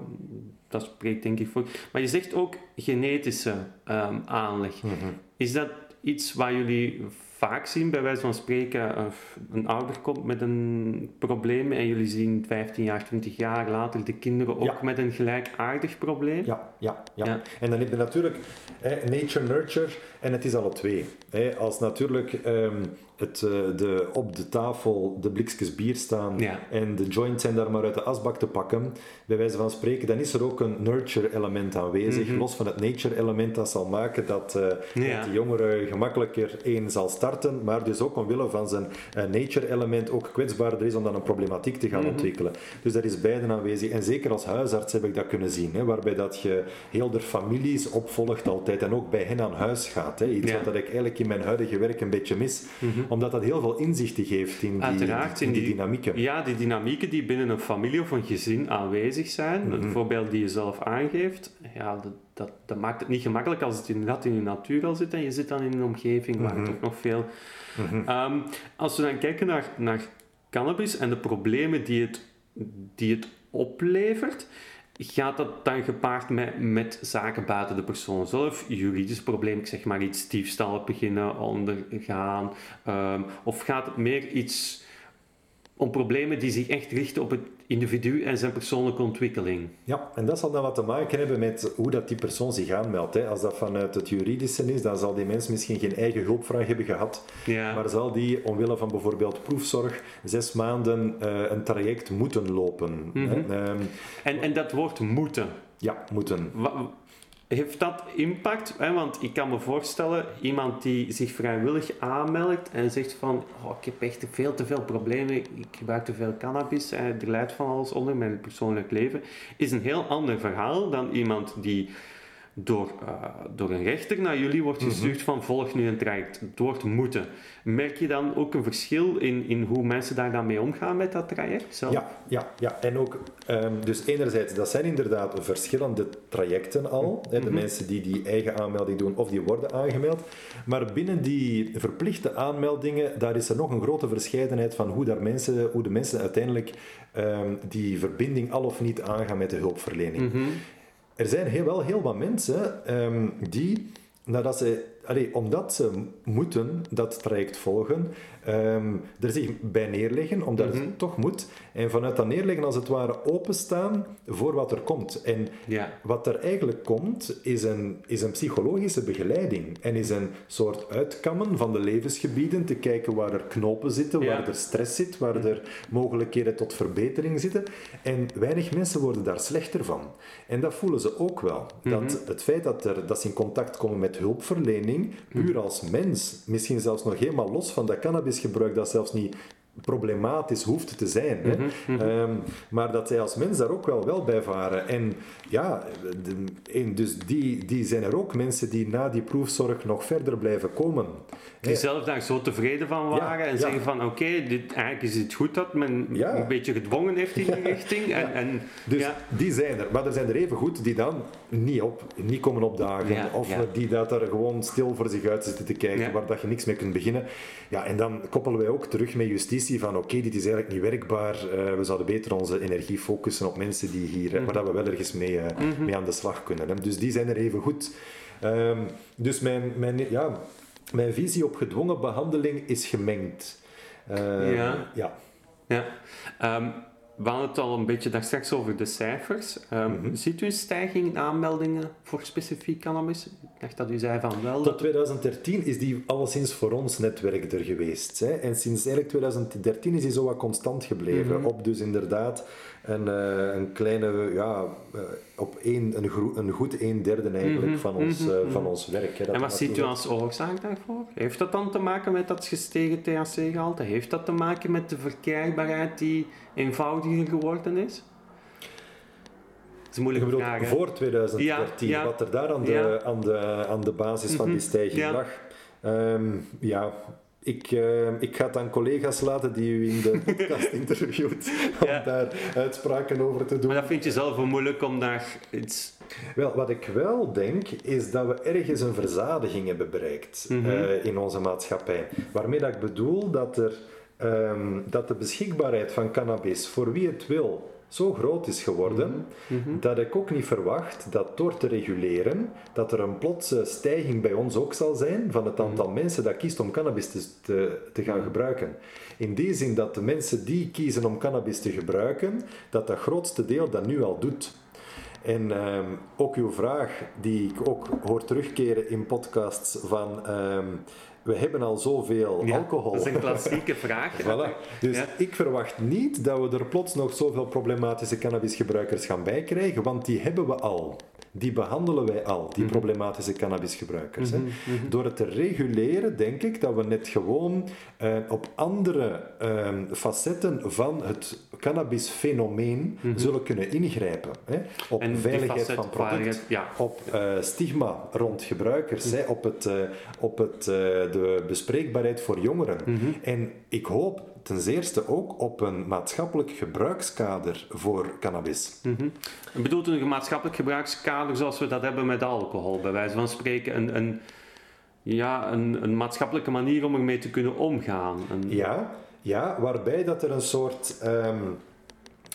dat spreekt denk ik voor. Maar je zegt ook genetische ehm, aanleg. Mhm. Is dat iets waar jullie vaak zien, bij wijze van spreken, een ouder komt met een probleem en jullie zien 15 jaar, 20 jaar later de kinderen ook Ja. met een gelijkaardig probleem? Ja, ja, ja, Ja. En dan heb je natuurlijk hè, nature, nurture en het is alle twee. Als natuurlijk ehm, het, eh, de, op de tafel de blikjes bier staan Ja. en de joints zijn daar maar uit de asbak te pakken, bij wijze van spreken, dan is er ook een nurture element aanwezig, Mhm. los van het nature element dat zal maken dat, eh, Ja. dat die jongere gemakkelijker één zal starten, maar dus ook omwille van zijn eh, nature element ook kwetsbaarder is om dan een problematiek te gaan Mhm. ontwikkelen. Dus dat is beiden aanwezig. En zeker als huisarts heb ik dat kunnen zien, hè, waarbij dat je heel de families opvolgt altijd en ook bij hen aan huis gaat. Hè. Iets Ja. wat dat ik eigenlijk in mijn huidige werk een beetje mis, omdat dat heel veel inzichten geeft in die, in in die die- dynamieken. Ja, die dynamieken die binnen een familie of een gezin aanwezig zijn, Mhm. het voorbeeld die je zelf aangeeft, ja, dat, dat, dat maakt het niet gemakkelijk als het inderdaad in je natuur al zit en je zit dan in een omgeving waar Mhm. toch nog veel... Mhm. Ehm, als we dan kijken naar, naar cannabis en de problemen die het, die het oplevert, gaat dat dan gepaard met, met zaken buiten de persoon zelf? Juridisch probleem, ik zeg maar iets, diefstal beginnen ondergaan, ehm, of gaat het meer iets om problemen die zich echt richten op het individu en zijn persoonlijke ontwikkeling? Ja, en dat zal dan wat te maken hebben met hoe dat die persoon zich aanmeldt. Hè. Als dat vanuit het juridische is, dan zal die mens misschien geen eigen hulpvraag hebben gehad. Ja. Maar zal die omwille van bijvoorbeeld proefzorg zes maanden eh, een traject moeten lopen? Mhm. hè? Ehm, En, en dat woord moeten, ja, moeten. Wa- Heeft dat impact? Hè? Want ik kan me voorstellen, iemand die zich vrijwillig aanmeldt en zegt van oh, ik heb echt veel te veel problemen, ik gebruik te veel cannabis, er leidt van alles onder mijn persoonlijk leven, is een heel ander verhaal dan iemand die door, eh, door een rechter naar jullie wordt gestuurd van volg nu een traject. Het woord moeten. Merk je dan ook een verschil in, in hoe mensen daar dan mee omgaan met dat traject zelf? Ja, ja, ja. En ook, ehm, dus enerzijds, dat zijn inderdaad verschillende trajecten al. Hè, de Mhm. mensen die die eigen aanmelding doen of die worden aangemeld. Maar binnen die verplichte aanmeldingen, daar is er nog een grote verscheidenheid van hoe, daar mensen, hoe de mensen uiteindelijk ehm, die verbinding al of niet aangaan met de hulpverlening. Mhm. Er zijn heel, wel heel wat mensen ehm, die, nadat ze, allee, omdat ze moeten dat traject volgen, ehm, er zich bij neerleggen, omdat Mhm. het toch moet, en vanuit dat neerleggen als het ware openstaan voor wat er komt. En Ja. wat er eigenlijk komt, is een, is een psychologische begeleiding en is een soort uitkammen van de levensgebieden, te kijken waar er knopen zitten, Ja. waar er stress zit, waar er mogelijkheden tot verbetering zitten. En weinig mensen worden daar slechter van. En dat voelen ze ook wel. Dat Mhm. het feit dat, er, dat ze in contact komen met hulpverlening, puur als mens, misschien zelfs nog helemaal los van dat cannabisgebruik, dat zelfs niet problematisch hoeft te zijn. Hè? Mhm, Ehm, maar dat zij als mens daar ook wel wel bij varen. En ja, de, en dus die, die zijn er ook mensen die na die proefzorg nog verder blijven komen. Die Hè? zelf daar zo tevreden van waren en ja. zeggen van oké, dit eigenlijk is het goed dat men Ja. een beetje gedwongen heeft in die richting. En, en, Dus die zijn er. Maar er zijn er even goed die dan niet, op, niet komen opdagen. Of die dat er gewoon stil voor zich uit zitten te kijken, waar dat je niks mee kunt beginnen. Ja, en dan koppelen wij ook terug met justitie van oké, dit is eigenlijk niet werkbaar. Eh, we zouden beter onze energie focussen op mensen die hier, Mhm. eh, waar dat we wel ergens mee, eh, mee aan de slag kunnen. Hè. Dus die zijn er even goed. Ehm, dus mijn, mijn, ja, mijn visie op gedwongen behandeling is gemengd. Eh, Ja. ja. Ja. Ehm, we hadden het al een beetje daar straks over de cijfers. Ehm, Mhm. Ziet u een stijging in aanmeldingen voor specifiek cannabis? Dacht dat u zei van wel. Tot Dat... 2013 is die alleszins voor ons netwerk er geweest. Hè? En sinds eigenlijk 2013 is die zo wat constant gebleven. Mhm. Op dus inderdaad een, eh, een kleine ja, eh, op één, een, een goed een derde eigenlijk Mhm, van, ons, eh, mhm. van ons werk. Hè, dat En wat ziet u als oorzaak daarvoor? Heeft dat dan te maken met dat gestegen THC-gehalte? Heeft dat te maken met de verkrijgbaarheid die eenvoudiger geworden is? Is vraag. hè? voor 2013, Ja, ja. wat er daar aan de, Ja. aan de, aan de basis van die Mhm, stijging lag. Ehm, ja, ik, eh, ik ga het aan collega's laten die u in de podcast interviewt, om Ja. daar uitspraken over te doen. Maar dat vind je zelf wel moeilijk om daar iets... Wel, wat ik wel denk, is dat we ergens een verzadiging hebben bereikt Mhm. eh, in onze maatschappij. Waarmee dat ik bedoel dat, er, ehm, dat de beschikbaarheid van cannabis voor wie het wil zo groot is geworden, Mhm. dat ik ook niet verwacht dat door te reguleren, dat er een plotse stijging bij ons ook zal zijn van het aantal mensen dat kiest om cannabis te, te, te gaan gebruiken. In die zin dat de mensen die kiezen om cannabis te gebruiken, dat dat grootste deel dat nu al doet. En ehm, ook uw vraag, die ik ook hoor terugkeren in podcasts van ehm, we hebben al zoveel Ja, alcohol. Dat is een klassieke vraag. Voilà. Dus Ja. ik verwacht niet dat we er plots nog zoveel problematische cannabisgebruikers gaan bij krijgen, want die hebben we al. Die behandelen wij al, die problematische cannabisgebruikers. hè. Door het te reguleren, denk ik dat we net gewoon eh, op andere ehm, facetten van het cannabisfenomeen zullen kunnen ingrijpen. Hè. Op En veiligheid van product, ja. op eh, stigma rond gebruikers, hè, op, het, eh, op het, eh, de bespreekbaarheid voor jongeren. Mhm. En ik hoop ten zeerste ook op een maatschappelijk gebruikskader voor cannabis. Mhm. Bedoelt u een maatschappelijk gebruikskader zoals we dat hebben met alcohol, bij wijze van spreken? Een, een, ja, een, een maatschappelijke manier om ermee te kunnen omgaan. Een, Ja, ja, waarbij dat er een soort, ehm,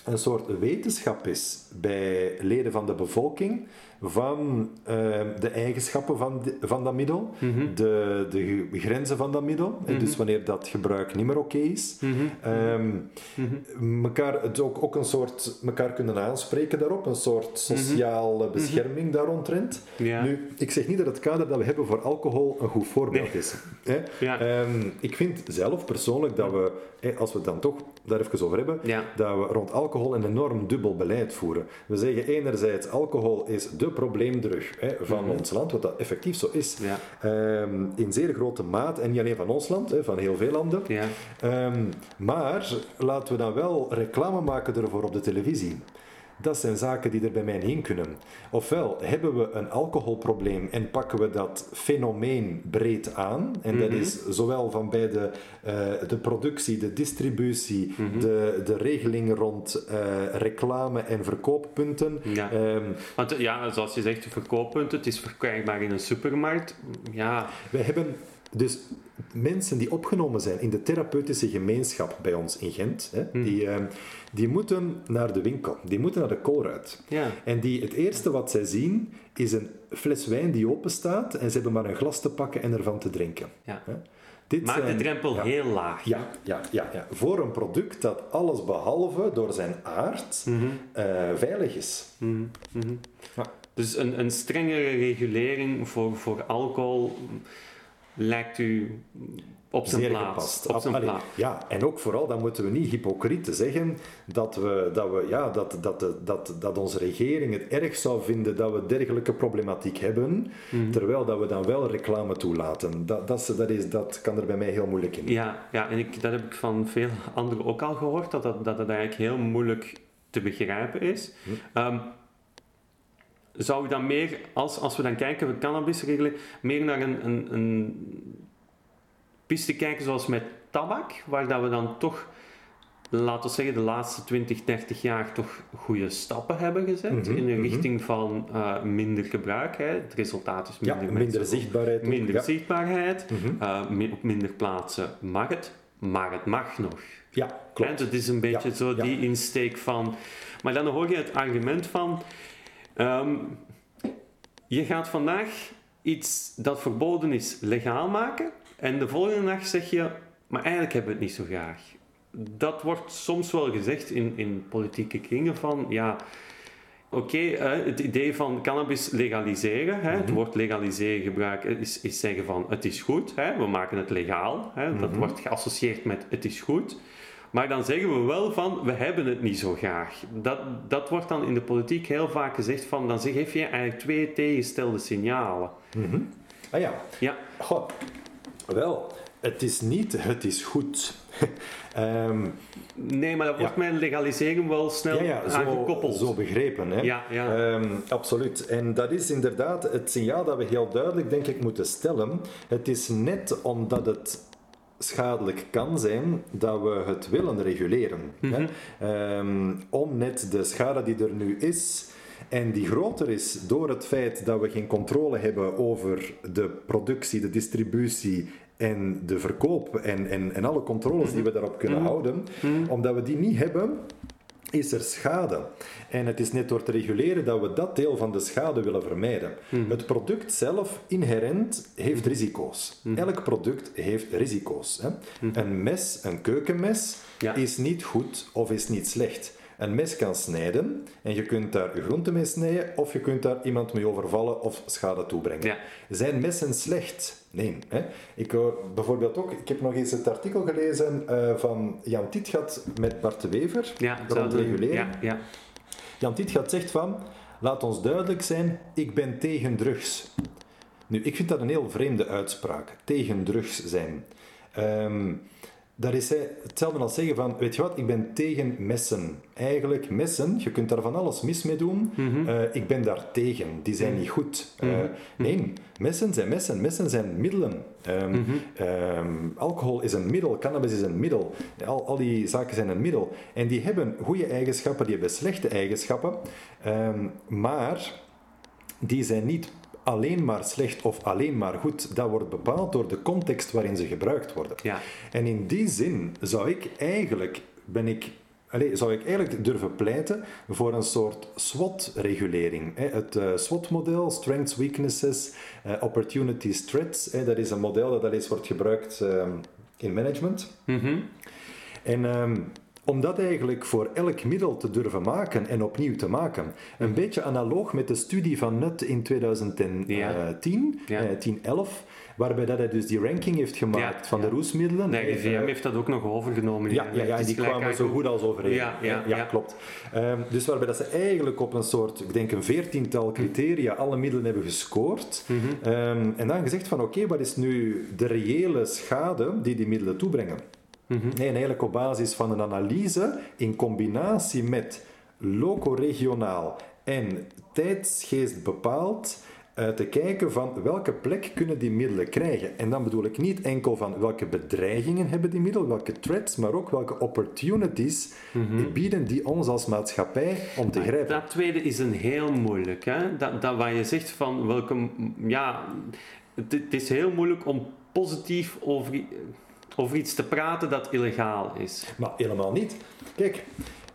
een soort wetenschap is bij leden van de bevolking van ehm, de eigenschappen van, van dat middel, Mhm. de, de grenzen van dat middel, en dus wanneer dat gebruik niet meer oké is. Mhm. Ehm, Mhm. mekaar, het ook, ook een soort, mekaar kunnen aanspreken daarop, een soort sociale bescherming daaromtrent. Ja. Nu, ik zeg niet dat het kader dat we hebben voor alcohol een goed voorbeeld is. Hè? Ja. Ehm, ik vind zelf persoonlijk dat we, als we het dan toch daar even over hebben, Ja. dat we rond alcohol een enorm dubbel beleid voeren. We zeggen enerzijds, alcohol is de probleemdrug hè, van ons land, wat dat effectief zo is. Ja. Ehm, in zeer grote maat, en niet alleen van ons land, hè, van heel veel landen. Ja. Ehm, maar laten we dan wel reclame maken ervoor op de televisie. Dat zijn zaken die er bij mij niet in kunnen. Ofwel hebben we een alcoholprobleem en pakken we dat fenomeen breed aan. En dat Mhm. is zowel van bij de, eh, de productie, de distributie, Mhm. de, de regelingen rond eh, reclame en verkooppunten. Ja. Ehm, Want ja, zoals je zegt, de verkooppunt, het is verkrijgbaar in een supermarkt. Ja, Wij hebben dus mensen die opgenomen zijn in de therapeutische gemeenschap bij ons in Gent, hè, Hmm. die, eh, die moeten naar de winkel, die moeten naar de koolruit. ja. En die, het eerste wat zij zien is een fles wijn die open staat en ze hebben maar een glas te pakken en ervan te drinken. ja. Hè. Dit Maak de drempel ja. heel laag. Ja, ja, ja, ja. Voor een product dat alles behalve door zijn aard Mhm. eh, veilig is. Mhm, mhm. Dus een, een strengere regulering voor, voor alcohol lijkt u op zijn Zeer plaats. gepast. Op zijn Allee, plaats. Ja, en ook vooral, dan moeten we niet hypocriet zeggen dat, we, dat, we, ja, dat, dat, dat, dat, dat onze regering het erg zou vinden dat we dergelijke problematiek hebben, Mhm. terwijl dat we dan wel reclame toelaten. Dat, dat, dat, is, dat kan er bij mij heel moeilijk in. Ja, ja en ik, dat heb ik van veel anderen ook al gehoord, dat, dat, dat het eigenlijk heel moeilijk te begrijpen is. Hm. Ehm, zou je dan meer, als, als we dan kijken voor cannabisregelen, meer naar een, een, een piste kijken zoals met tabak, waar dat we dan toch, laten we zeggen, de laatste 20, 30 jaar toch goede stappen hebben gezet Mhm, in de mhm. richting van eh, minder gebruik. Hè. Het resultaat is Ja, minder, minder mensen- zichtbaarheid. ook, minder ja. zichtbaarheid. Mhm. Uh, mi- op minder plaatsen mag het, maar het mag nog. Ja, klopt. Het is een beetje Ja, zo ja. die insteek van. Maar dan hoor je het argument van. Ehm, je gaat vandaag iets dat verboden is legaal maken, en de volgende dag zeg je. Maar eigenlijk hebben we het niet zo graag. Dat wordt soms wel gezegd in, in politieke kringen van. Ja, Oké, hè, het idee van cannabis legaliseren, hè, Mhm. het woord legaliseren gebruiken, is, is zeggen van het is goed, hè, we maken het legaal. Hè, Dat Mhm. wordt geassocieerd met het is goed. Maar dan zeggen we wel van, we hebben het niet zo graag. Dat, dat wordt dan in de politiek heel vaak gezegd van, dan geef je eigenlijk twee tegenstelde signalen. Ah ja. Ja. Goh. Wel, het is niet, het is goed. Ehm, Nee, maar dat wordt met legalisering wel snel ja, ja, zo, aangekoppeld. zo begrepen. Hè? Ja, ja. Ehm, absoluut. En dat is inderdaad het signaal dat we heel duidelijk, denk ik, moeten stellen. Het is net omdat het schadelijk kan zijn dat we het willen reguleren. hè? Ehm, om net de schade die er nu is. En die groter is door het feit dat we geen controle hebben over de productie, de distributie en de verkoop en, en, en alle controles die we daarop kunnen houden. Omdat we die niet hebben, is er schade. En het is net door te reguleren dat we dat deel van de schade willen vermijden. Het product zelf, inherent, heeft risico's. Elk product heeft risico's. Hè? Een mes, een keukenmes, Ja. is niet goed of is niet slecht. Een mes kan snijden en je kunt daar je groente mee snijden of je kunt daar iemand mee overvallen of schade toebrengen. Ja. Zijn messen slecht? Nee. Hè? Ik hoor bijvoorbeeld ook, ik heb nog eens het artikel gelezen eh, van Jan Tietgat met Bart de Wever ja, rond ja, ja. Jan Tietgat zegt van, laat ons duidelijk zijn, ik ben tegen drugs. Nu, ik vind dat een heel vreemde uitspraak, tegen drugs zijn. Ehm, daar is hij hetzelfde als zeggen van, weet je wat, ik ben tegen messen. Eigenlijk, messen, je kunt daar van alles mis mee doen. Eh, ik ben daar tegen, die zijn niet goed. Eh, nee, messen zijn messen, messen zijn middelen. Ehm, ehm, alcohol is een middel, cannabis is een middel. Al, al die zaken zijn een middel. En die hebben goede eigenschappen, die hebben slechte eigenschappen. Ehm, maar die zijn niet alleen maar slecht of alleen maar goed. Dat wordt bepaald door de context waarin ze gebruikt worden. Ja. En in die zin zou ik eigenlijk, ben ik, allez, zou ik eigenlijk durven pleiten voor een soort SWOT-regulering. Het eh, SWOT-model, Strengths, Weaknesses, eh, Opportunities, Threats, dat is een model dat al eens wordt gebruikt ehm, in management. Mhm. En ehm, om dat eigenlijk voor elk middel te durven maken en opnieuw te maken. Een beetje analoog met de studie van Nutt in 2010, Ja. Ja. eh, 10, 11, waarbij dat hij dus die ranking heeft gemaakt Ja, van de roesmiddelen. De Eh, RIVM heeft dat ook nog overgenomen. ja, ja, ja, en die kwamen zo goed als overeen. Ja, ja, klopt. Ehm, dus waarbij dat ze eigenlijk op een soort, ik denk een veertiental criteria, alle middelen hebben gescoord. Mhm. Ehm, en dan gezegd van, oké, wat is nu de reële schade die die middelen toebrengen? Mhm. Nee, en eigenlijk op basis van een analyse in combinatie met loco-regionaal en tijdsgeest bepaald eh, te kijken van welke plek kunnen die middelen krijgen. En dan bedoel ik niet enkel van welke bedreigingen hebben die middelen, welke threats, maar ook welke opportunities bieden die ons als maatschappij om te grijpen. Dat tweede is een heel moeilijk. Hè? Dat, dat wat je zegt van welke... Ja, het, het is heel moeilijk om positief over, over iets te praten dat illegaal is. Maar helemaal niet. Kijk,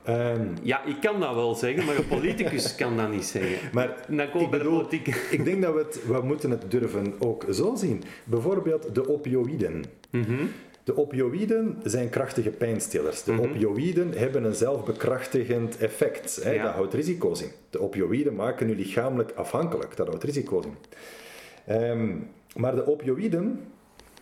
ehm, Ja, ik kan dat wel zeggen, maar een politicus kan dat niet zeggen. maar Dan ik bij de bedoel, politiek. ik denk dat we het, we moeten het durven ook zo zien. Bijvoorbeeld de opioïden. Mhm. De opioïden zijn krachtige pijnstillers. De opioïden hebben een zelfbekrachtigend effect. Hè. Ja. Dat houdt risico's in. De opioïden maken u lichamelijk afhankelijk. Dat houdt risico's in. Ehm, maar de opioïden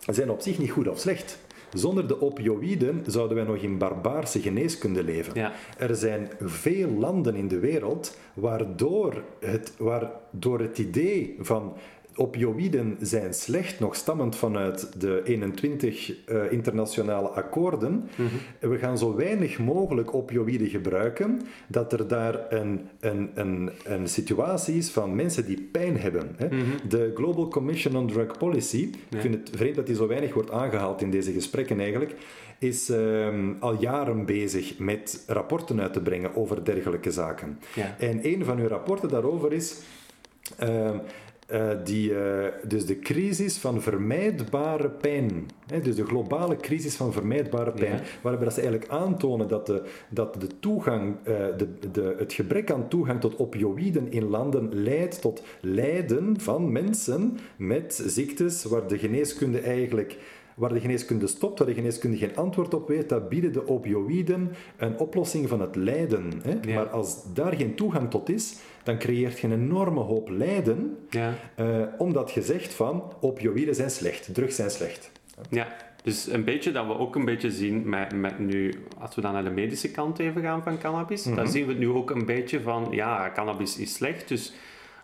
zijn op zich niet goed of slecht. Zonder de opioïden zouden wij nog in barbaarse geneeskunde leven. Ja. Er zijn veel landen in de wereld waardoor het, waardoor het idee van opioïden zijn slecht, nog stammend vanuit de 21 eh, internationale akkoorden. We gaan zo weinig mogelijk opioïden gebruiken, dat er daar een, een, een, een situatie is van mensen die pijn hebben. Hè. De Global Commission on Drug Policy, ik vind het vreemd dat die zo weinig wordt aangehaald in deze gesprekken eigenlijk, is ehm, al jaren bezig met rapporten uit te brengen over dergelijke zaken. Ja. En een van hun rapporten daarover is ehm, eh, die, eh, dus de crisis van vermijdbare pijn. Hè, dus de globale crisis van vermijdbare pijn. Ja. Waarbij dat ze eigenlijk aantonen dat, de, dat de toegang, eh, de, de, het gebrek aan toegang tot opioïden in landen leidt tot lijden van mensen met ziektes waar de geneeskunde eigenlijk waar de geneeskunde stopt, waar de geneeskunde geen antwoord op weet, dat bieden de opioïden een oplossing van het lijden. Hè? Ja. Maar als daar geen toegang tot is, dan creëert je een enorme hoop lijden, Ja. eh, omdat je zegt van opioïden zijn slecht, drugs zijn slecht. Ja. Dus een beetje dat we ook een beetje zien met, met nu, als we dan naar de medische kant even gaan van cannabis, dan Mhm. zien we het nu ook een beetje van, ja, cannabis is slecht, dus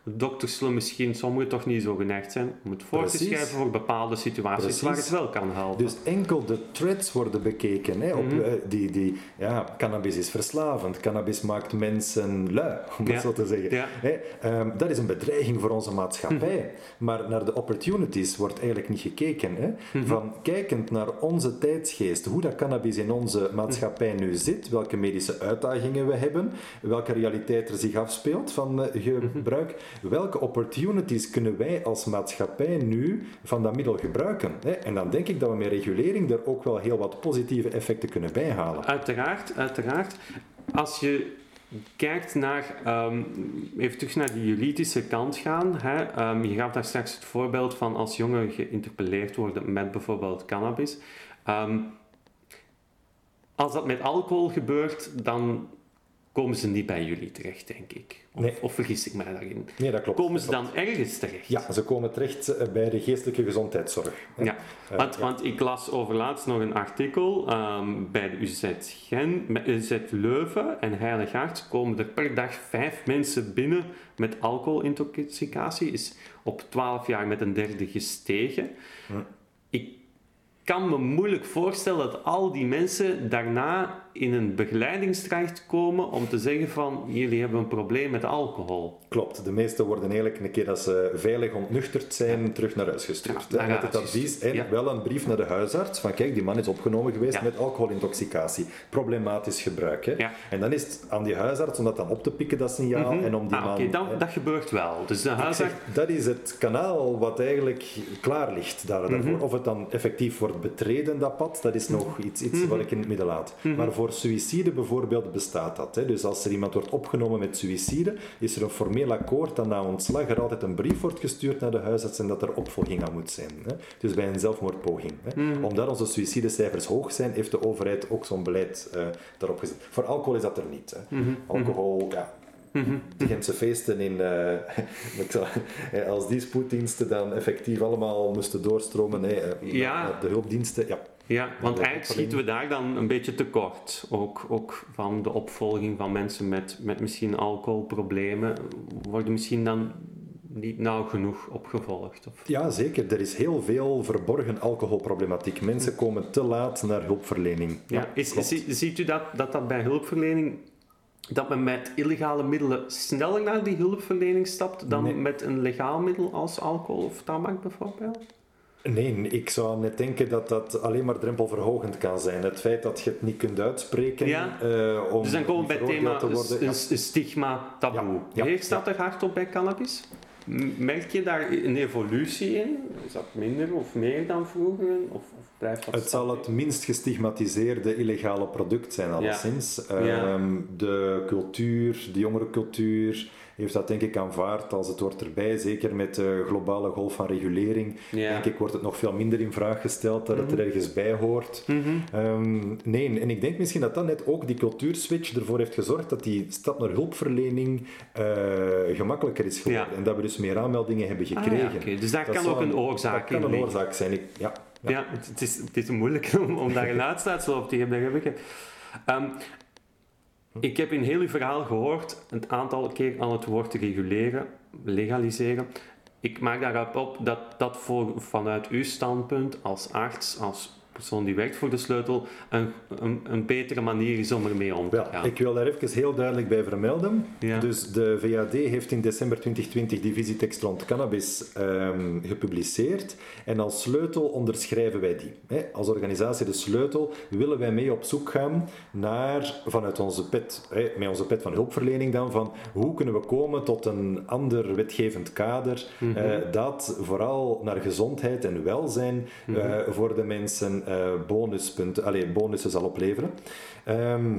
dokters zullen misschien sommigen toch niet zo geneigd zijn om het voor te schrijven voor bepaalde situaties Precies. waar het wel kan helpen. Dus enkel de threads worden bekeken. Hè, op, Mhm. eh, die, die, ja, cannabis is verslavend, cannabis maakt mensen lui, om Ja. het zo te zeggen. Ja. Hè, ehm, dat is een bedreiging voor onze maatschappij. Maar naar de opportunities wordt eigenlijk niet gekeken. Hè. Mhm. Van kijkend naar onze tijdsgeest, hoe dat cannabis in onze maatschappij nu zit, welke medische uitdagingen we hebben, welke realiteit er zich afspeelt van eh, gebruik, welke opportunities kunnen wij als maatschappij nu van dat middel gebruiken. En dan denk ik dat we met regulering er ook wel heel wat positieve effecten kunnen bijhalen. Uiteraard, uiteraard. Als je kijkt naar, ehm, even terug naar die juridische kant gaan. Hè, ehm, je gaf daar straks het voorbeeld van als jongeren geïnterpelleerd worden met bijvoorbeeld cannabis. Ehm, als dat met alcohol gebeurt, dan komen ze niet bij jullie terecht, denk ik. Of, Nee. of vergis ik mij daarin? Nee, dat klopt. Komen ze klopt. dan ergens terecht? Ja, ze komen terecht eh, bij de geestelijke gezondheidszorg. hè. Ja, Eh, want, ja. want ik las overlaatst nog een artikel ehm, bij de UZ, Gen, UZ Leuven en Heilig Hart komen er per dag vijf mensen binnen met alcoholintoxicatie. Is op 12 jaar met een derde gestegen. Hm. Ik kan me moeilijk voorstellen dat al die mensen daarna in een begeleidingstraject komen om te zeggen van jullie hebben een probleem met alcohol. Klopt, de meesten worden eigenlijk een keer dat ze veilig ontnuchterd zijn terug naar huis gestuurd. Ja, met het advies en ja. wel een brief naar de huisarts van kijk, die man is opgenomen geweest met alcoholintoxicatie, problematisch gebruik. Hè. En dan is het aan die huisarts om dat dan op te pikken, dat signaal, Mhm. en om die Ah, man... Oké, dan- hè, dat gebeurt wel. Dus de huisarts... zeg, dat is het kanaal wat eigenlijk klaar ligt daar, daarvoor. Mhm. Of het dan effectief wordt betreden, dat pad, dat is nog iets, iets wat ik in het midden laat. Mhm. Maar voor suïcide bijvoorbeeld bestaat dat. Hè. Dus als er iemand wordt opgenomen met suïcide, is er een formeel akkoord dat na ontslag er altijd een brief wordt gestuurd naar de huisarts en dat er opvolging aan moet zijn. Hè. Dus bij een zelfmoordpoging. Hè. Mhm. Omdat onze suïcidecijfers hoog zijn, heeft de overheid ook zo'n beleid eh, daarop gezet. Voor alcohol is dat er niet. Hè. Mhm. Alcohol, ja, Mhm. de feesten in, eh, eh, als die spoeddiensten dan effectief allemaal moesten doorstromen, Ja. naar de hulpdiensten, ja. Ja, want eigenlijk schieten we daar dan een beetje tekort. Ook, ook van de opvolging van mensen met, met misschien alcoholproblemen worden misschien dan niet nauw genoeg opgevolgd. Of... ja, zeker. Er is heel veel verborgen alcoholproblematiek. Mensen komen te laat naar hulpverlening. Ja, is, ziet u dat, dat dat bij hulpverlening, dat men met illegale middelen sneller naar die hulpverlening stapt dan Nee. met een legaal middel als alcohol of tabak bijvoorbeeld? Nee, ik zou net denken dat dat alleen maar drempelverhogend kan zijn. Het feit dat je het niet kunt uitspreken Ja. eh, om Dus dan komen we bij het thema veroordeeld te worden. een stigma taboe. Ja, ja, Heerst dat er hard op bij cannabis? Merk je daar een evolutie in? Is dat minder of meer dan vroeger? Of, of blijft dat Het zal het minst gestigmatiseerde illegale product zijn, alleszins. Ja. Ehm, de cultuur, de jongere cultuur, heeft dat denk ik aanvaard als het wordt erbij. Zeker met de globale golf van regulering. Ja. Denk ik wordt het nog veel minder in vraag gesteld dat het er ergens bij hoort. Mhm. Ehm, nee, en ik denk misschien dat dat net ook die cultuurswitch ervoor heeft gezorgd dat die stap naar hulpverlening eh, gemakkelijker is geworden. Ja. En dat we dus meer aanmeldingen hebben Ah, gekregen. ja. Dus Dat kan ook een oorzaak Dat kan een oorzaak zijn. Ik, ja. Ja. Ja, het, is, het is moeilijk om, om daar een uitsluitsel op te geven, dat heb ik. Ehm, ik heb in heel uw verhaal gehoord, een aantal keer aan het woord reguleren, legaliseren. Ik maak daarop op dat dat voor, vanuit uw standpunt als arts, als persoon die werkt voor de sleutel, een, een, een betere manier is om ermee om te gaan. ik wil daar even heel duidelijk bij vermelden. Ja. Dus de VAD heeft in december 2020 die visietekst rond cannabis ehm, gepubliceerd. En als sleutel onderschrijven wij die. Als organisatie De Sleutel willen wij mee op zoek gaan naar, vanuit onze pet, met onze pet van hulpverlening dan, van hoe kunnen we komen tot een ander wetgevend kader Mhm. eh, dat vooral naar gezondheid en welzijn Mhm. eh, voor de mensen bonuspunten, allee, bonussen zal opleveren. Ehm,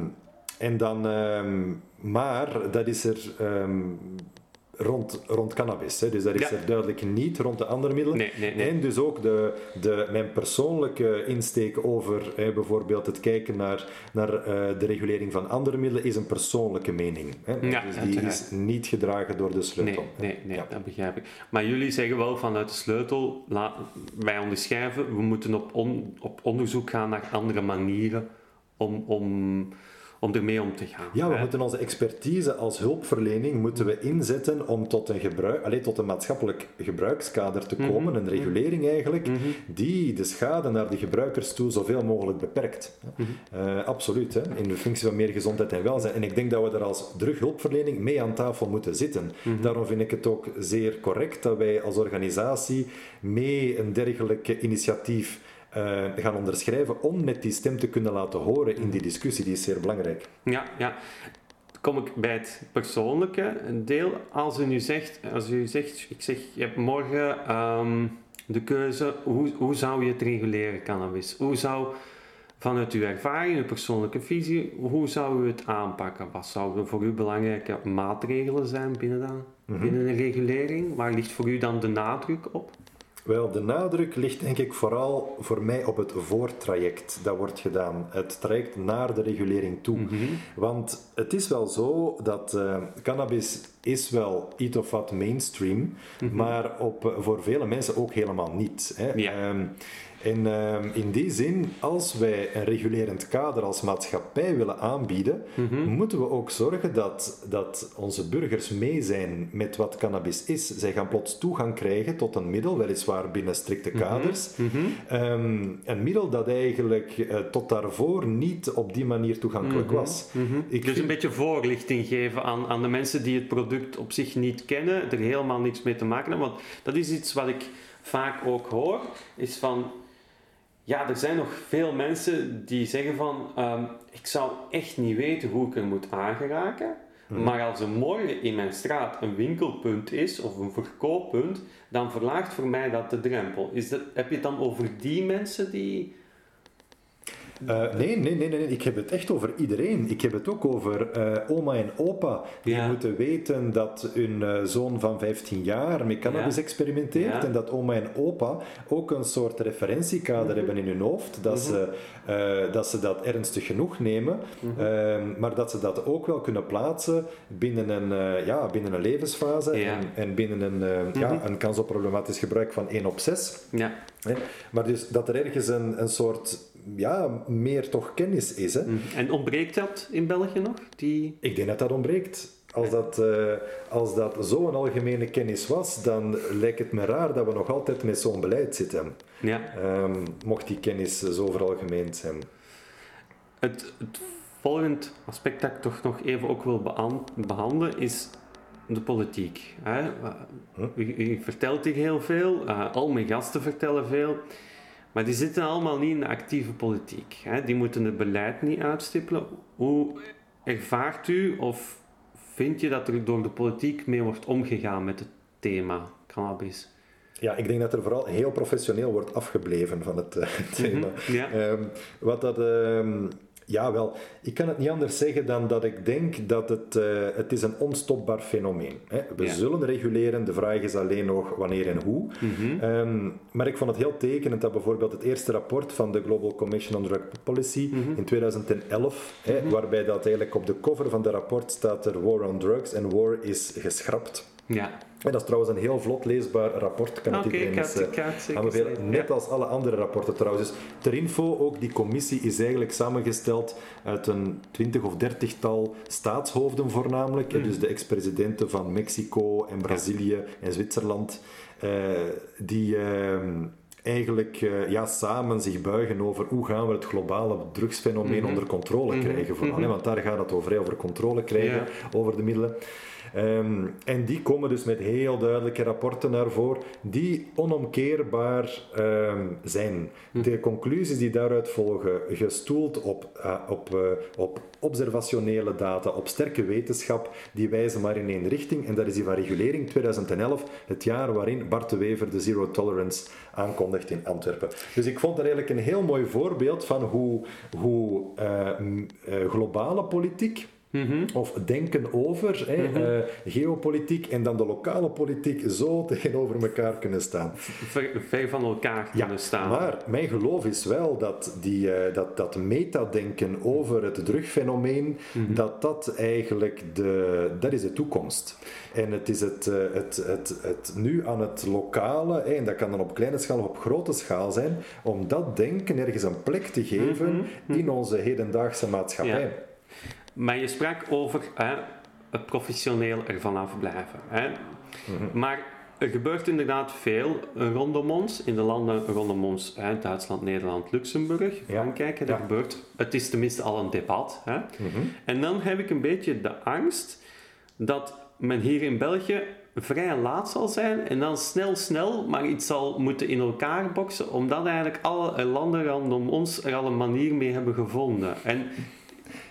en dan, ehm, maar dat is er. ehm, rond, rond cannabis. Hè. Dus dat is Ja. er duidelijk niet rond de andere middelen. Nee, nee, nee. En dus ook de, de, mijn persoonlijke insteek over hè, bijvoorbeeld het kijken naar, naar eh, de regulering van andere middelen is een persoonlijke mening. Hè. Ja, dus die uiteraard. is niet gedragen door de sleutel. nee, nee Ja. dat begrijp ik. Maar jullie zeggen wel vanuit de sleutel, wij onderschrijven, we moeten op, on- op onderzoek gaan naar andere manieren om, om, om ermee om te gaan. Ja, we hè. moeten onze expertise als hulpverlening moeten we inzetten om tot een, gebruik, allee, tot een maatschappelijk gebruikskader te komen, een regulering eigenlijk, die de schade naar de gebruikers toe zoveel mogelijk beperkt. Eh, absoluut, hè, in de functie van meer gezondheid en welzijn. En ik denk dat we er als drughulpverlening mee aan tafel moeten zitten. Daarom vind ik het ook zeer correct dat wij als organisatie mee een dergelijk initiatief eh, gaan onderschrijven om net die stem te kunnen laten horen in die discussie. Die is zeer belangrijk. Ja, ja. Kom ik bij het persoonlijke deel. Als u nu zegt, als u zegt ik zeg, je hebt morgen ehm, de keuze, hoe, hoe zou je het reguleren, cannabis? Hoe zou, vanuit uw ervaring, uw persoonlijke visie, hoe zou u het aanpakken? Wat zouden voor u belangrijke maatregelen zijn binnen, dan, binnen een regulering? Waar ligt voor u dan de nadruk op? Wel, de nadruk ligt denk ik vooral voor mij op het voortraject dat wordt gedaan. Het traject naar de regulering toe. Want het is wel zo dat eh, cannabis is wel iets of wat mainstream, maar op, eh, voor vele mensen ook helemaal niet. Hè. Ja. Ehm, en ehm, in die zin, als wij een regulerend kader als maatschappij willen aanbieden, moeten we ook zorgen dat, dat onze burgers mee zijn met wat cannabis is. Zij gaan plots toegang krijgen tot een middel, weliswaar binnen strikte kaders. Ehm, een middel dat eigenlijk eh, tot daarvoor niet op die manier toegankelijk was. Ik dus een beetje voorlichting geven aan, aan de mensen die het product op zich niet kennen, er helemaal niks mee te maken hebben. Want dat is iets wat ik vaak ook hoor, is van... Ja, er zijn nog veel mensen die zeggen van... ehm, ik zou echt niet weten hoe ik er moet aangeraken. Maar als er morgen in mijn straat een winkelpunt is, of een verkooppunt, dan verlaagt voor mij dat de drempel. Is dat, heb je het dan over die mensen die... Eh, nee, nee, nee, nee, ik heb het echt over iedereen. Ik heb het ook over eh, oma en opa die Ja. moeten weten dat hun eh, zoon van 15 jaar met cannabis Ja. experimenteert Ja. Mhm. en dat oma en opa ook een soort referentiekader hebben in hun hoofd, dat, ze, eh, dat ze dat ernstig genoeg nemen, Mhm. ehm, maar dat ze dat ook wel kunnen plaatsen binnen een, ja, binnen een levensfase. Mhm. en, en binnen een, ja, een kans op problematisch gebruik van 1 op 6. Ja? Maar dus dat er ergens een, een soort, ja, meer toch kennis is. Hè? en ontbreekt dat in België nog? Die... Ik denk dat dat ontbreekt. Als dat, eh, als dat zo'n algemene kennis was, dan lijkt het me raar dat we nog altijd met zo'n beleid zitten. Ja. Ehm, mocht die kennis zo veralgemeend zijn. Het, het volgende aspect dat ik toch nog even ook wil behan- behandelen is de politiek. Hè? U, u vertelt hier heel veel, eh, al mijn gasten vertellen veel, maar die zitten allemaal niet in de actieve politiek. Hè? Die moeten het beleid niet uitstippelen. Hoe ervaart u of vind je dat er door de politiek mee wordt omgegaan met het thema cannabis? Ja, ik denk dat er vooral heel professioneel wordt afgebleven van het eh, thema. Ja. Ehm, wat dat... ehm, ja, wel, ik kan het niet anders zeggen dan dat ik denk dat het, eh, het is een onstopbaar fenomeen is. We Ja. zullen reguleren, de vraag is alleen nog wanneer en hoe. Mhm. Ehm, maar ik vond het heel tekenend dat bijvoorbeeld het eerste rapport van de Global Commission on Drug Policy Mhm. in 2011, hè, waarbij dat eigenlijk op de cover van de rapport staat er War on Drugs en War is geschrapt. Ja. En dat is trouwens een heel vlot leesbaar rapport, kan iedereen ik ga eens eh, aanbevelen. Net ja. als alle andere rapporten trouwens. Dus ter info, ook die commissie is eigenlijk samengesteld uit een twintig of dertigtal staatshoofden voornamelijk. Hmm. Dus de ex-presidenten van Mexico en Brazilië en Zwitserland. eh, die... ehm, eigenlijk eh, ja, samen zich buigen over hoe gaan we het globale drugsfenomeen Mhm. onder controle krijgen. Vooral, hè, want daar gaat het over, over controle krijgen over de middelen. Ehm, en die komen dus met heel duidelijke rapporten naar voren, die onomkeerbaar ehm, zijn. De conclusies die daaruit volgen, gestoeld op, eh, op, eh, op observationele data, op sterke wetenschap, die wijzen maar in één richting. En dat is die van regulering 2011, het jaar waarin Bart de Wever de Zero Tolerance aankondigt in Antwerpen. Dus ik vond dat eigenlijk een heel mooi voorbeeld van hoe, hoe eh, globale politiek Mhm. Of denken over hè, eh, geopolitiek en dan de lokale politiek zo tegenover elkaar kunnen staan. ver, ver van elkaar kunnen staan. Maar mijn geloof is wel dat die, eh, dat, dat metadenken over het drugfenomeen, Mhm. dat dat eigenlijk de, dat is de toekomst. En het is het, eh, het, het, het nu aan het lokale, hè, en dat kan dan op kleine schaal of op grote schaal zijn, om dat denken ergens een plek te geven in onze hedendaagse maatschappij. Mhm. Ja. Maar je sprak over hè, het professioneel ervan afblijven. Hè. Mhm. Maar er gebeurt inderdaad veel rondom ons, in de landen rondom ons, hè, Duitsland, Nederland, Luxemburg, Frankrijk. Ja. Er gebeurt, het is tenminste al een debat. Hè. Mhm. En dan heb ik een beetje de angst dat men hier in België vrij laat zal zijn en dan snel, snel maar iets zal moeten in elkaar boksen, omdat eigenlijk alle landen rondom ons er al een manier mee hebben gevonden. En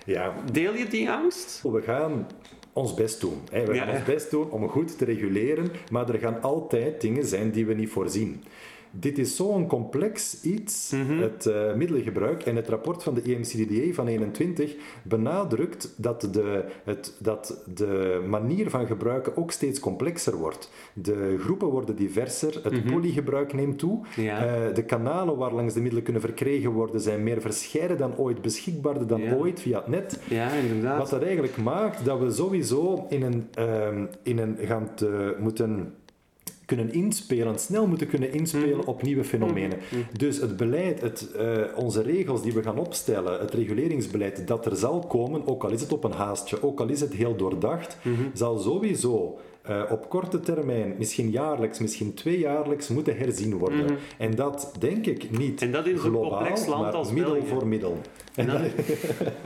Ja, deel je die angst? We gaan ons best doen. Hè. We gaan ja. ons best doen om goed te reguleren, maar er gaan altijd dingen zijn die we niet voorzien. Dit is zo'n complex iets, Mhm. het eh, middelengebruik. En het rapport van de EMCDDA van 21 benadrukt dat de, het, dat de manier van gebruiken ook steeds complexer wordt. De groepen worden diverser, het polygebruik neemt toe. Mhm. Ja. Eh, de kanalen waar langs de middelen kunnen verkregen worden zijn meer verscheiden dan ooit, beschikbaarder dan Ja. ooit via het net. Ja, inderdaad. Wat dat eigenlijk maakt dat we sowieso in een, ehm, in een gaan te, moeten kunnen inspelen, snel moeten kunnen inspelen op nieuwe fenomenen. Dus het beleid, het, eh, onze regels die we gaan opstellen, het reguleringsbeleid dat er zal komen, ook al is het op een haastje, ook al is het heel doordacht, zal sowieso eh, op korte termijn, misschien jaarlijks, misschien tweejaarlijks, moeten herzien worden. En dat denk ik niet En dat in zo'n globaal, complex land maar als middel België. voor middel. En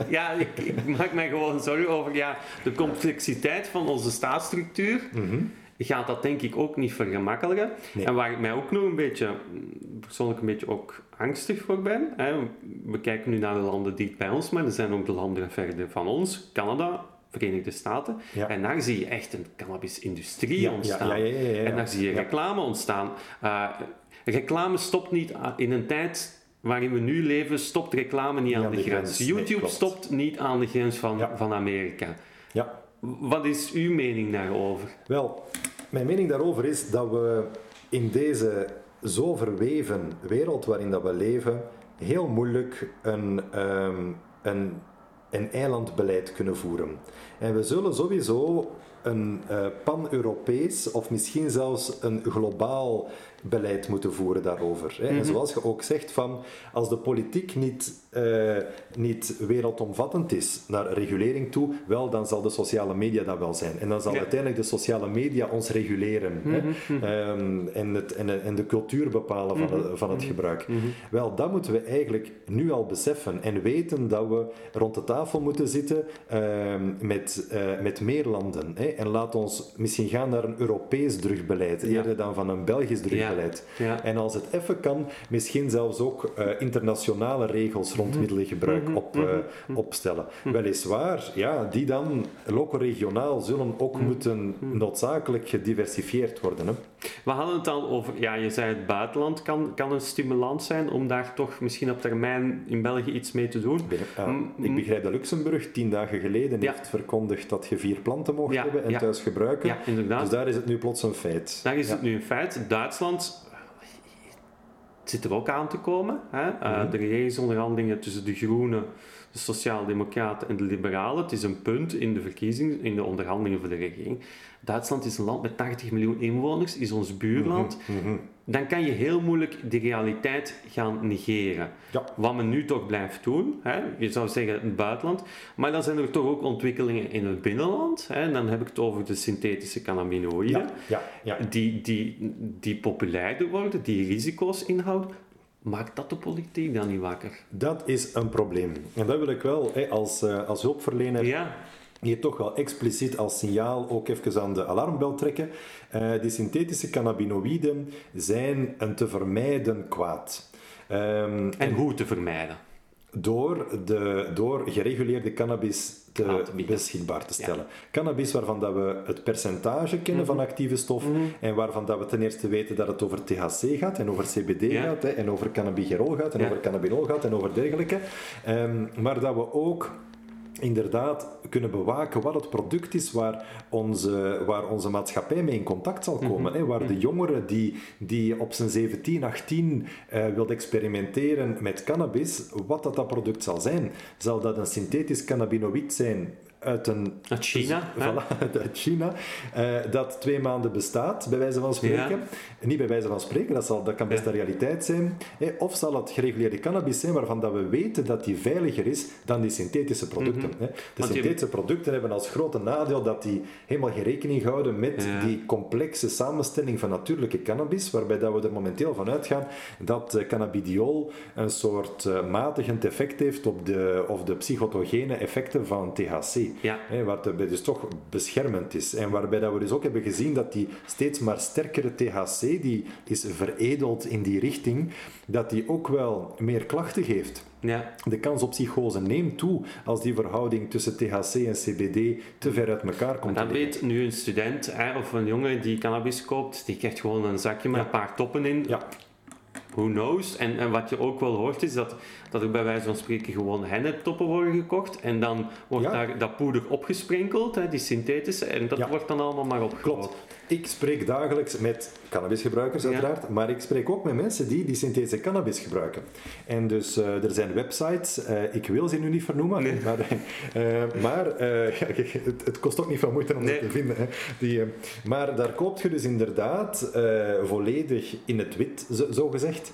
ja, ik, ik maak mij gewoon zorgen over ja, de complexiteit van onze staatsstructuur. Gaat dat denk ik ook niet vergemakkelijken. Nee. En waar ik mij ook nog een beetje, persoonlijk een beetje ook angstig voor ben. Hè, we kijken nu naar de landen dicht bij ons, maar er zijn ook de landen verder van ons. Canada, Verenigde Staten. Ja. En daar zie je echt een cannabisindustrie Ja, ontstaan. ja. En daar zie je reclame ontstaan. Uh, reclame stopt niet in een tijd waarin we nu leven, stopt reclame niet aan, de, grens. YouTube stopt niet aan de grens van, van Amerika. Ja, Wat is uw mening daarover? Wel, mijn mening daarover is dat we in deze zo verweven wereld waarin dat we leven, heel moeilijk een, ehm, een, een eilandbeleid kunnen voeren. En we zullen sowieso een eh, pan-Europees of misschien zelfs een globaal beleid moeten voeren daarover. Hè. En zoals je ook zegt, van, als de politiek niet, eh, niet wereldomvattend is naar regulering toe, wel, dan zal de sociale media dat wel zijn. En dan zal Ja. uiteindelijk de sociale media ons reguleren hè. Ehm, en, het, en, en de cultuur bepalen van, het, van het gebruik. Wel, dat moeten we eigenlijk nu al beseffen en weten dat we rond de tafel moeten zitten ehm, met, eh, met meer landen. Hè. En laat ons misschien gaan naar een Europees drugbeleid, eerder dan van een Belgisch drugbeleid. Ja. En als het even kan, misschien zelfs ook eh, internationale regels rond middelengebruik op, eh, opstellen. Weliswaar, ja, die dan loco-regionaal zullen ook moeten noodzakelijk gediversifieerd worden. Hè. We hadden het al over, ja, je zei het buitenland kan, kan een stimulans zijn om daar toch misschien op termijn in België iets mee te doen. Ah, Mm, ik begrijp dat Luxemburg tien dagen geleden Ja. heeft verkondigd dat je vier planten mocht Ja, hebben en thuis gebruiken. Dus daar is het nu plots een feit. Daar is het nu een feit. Duitsland het zit er ook aan te komen. Hè? Eh, Mhm. de regeringsonderhandelingen tussen de Groenen, de Sociaaldemocraten en de Liberalen. Het is een punt in de verkiezingen, in de onderhandelingen voor de regering. Duitsland is een land met 80 miljoen inwoners, is ons buurland. Mhm. Dan kan je heel moeilijk die realiteit gaan negeren. Ja. Wat men nu toch blijft doen, hè? je zou zeggen het buitenland, maar dan zijn er toch ook ontwikkelingen in het binnenland. Hè? Dan heb ik het over de synthetische cannabinoïden Ja, ja, ja. die, die, die populairder worden, die risico's inhouden, maakt dat de politiek dan niet wakker? Dat is een probleem. En dat wil ik wel hè, als, eh, als hulpverlener Ja, hier toch wel expliciet als signaal ook even aan de alarmbel trekken. Eh, die synthetische cannabinoïden zijn een te vermijden kwaad. Ehm, en hoe te vermijden. door, de, door gereguleerde cannabis te, te beschikbaar te stellen. Cannabis waarvan dat we het percentage kennen Mhm. van actieve stof en waarvan dat we ten eerste weten dat het over THC gaat en over CBD Ja. gaat hè, en over cannabigerol gaat en Ja. over cannabinol gaat en over dergelijke. Ehm, maar dat we ook inderdaad kunnen bewaken wat het product is waar onze, waar onze maatschappij mee in contact zal komen. hè, waar de jongere die, die op zijn 17, 18 uh, wil experimenteren met cannabis, wat dat, dat product zal zijn. Zal dat een synthetisch cannabinoïd zijn uit, een, uit China, voilà, uit China uh, dat twee maanden bestaat, bij wijze van spreken. Ja. Niet bij wijze van spreken, dat, zal, dat kan best ja. een realiteit zijn. Hey, of zal het gereguleerde cannabis zijn waarvan dat we weten dat die veiliger is dan die synthetische producten. Mm -hmm. De Want synthetische je... producten hebben als grote nadeel dat die helemaal geen rekening houden met ja. die complexe samenstelling van natuurlijke cannabis, waarbij dat we er momenteel van uitgaan dat uh, cannabidiol een soort uh, matigend effect heeft op de, of de psychotogene effecten van THC. Ja. Hè, wat dus toch beschermend is. En waarbij dat we dus ook hebben gezien dat die steeds maar sterkere THC, die is veredeld in die richting, dat die ook wel meer klachten geeft. Ja. De kans op psychose neemt toe als die verhouding tussen THC en CBD te ver uit elkaar komt. Maar dat weet nu een student hè, of een jongen die cannabis koopt, die krijgt gewoon een zakje met Ja. een paar toppen in. Ja, Who knows? En, en wat je ook wel hoort is dat, dat er bij wijze van spreken gewoon henneptoppen worden gekocht en dan wordt Ja. daar dat poeder opgesprenkeld, hè, die synthetische, en dat Ja. wordt dan allemaal maar opgegoten. klopt. Ik spreek dagelijks met cannabisgebruikers Ja. uiteraard, maar ik spreek ook met mensen die die synthetische cannabis gebruiken. En dus eh, er zijn websites, eh, ik wil ze nu niet vernoemen, Nee. maar, eh, maar het, het kost ook niet veel moeite om Nee. te vinden. Hè. Die, maar daar koopt je dus inderdaad volledig in het wit, zo, gezegd,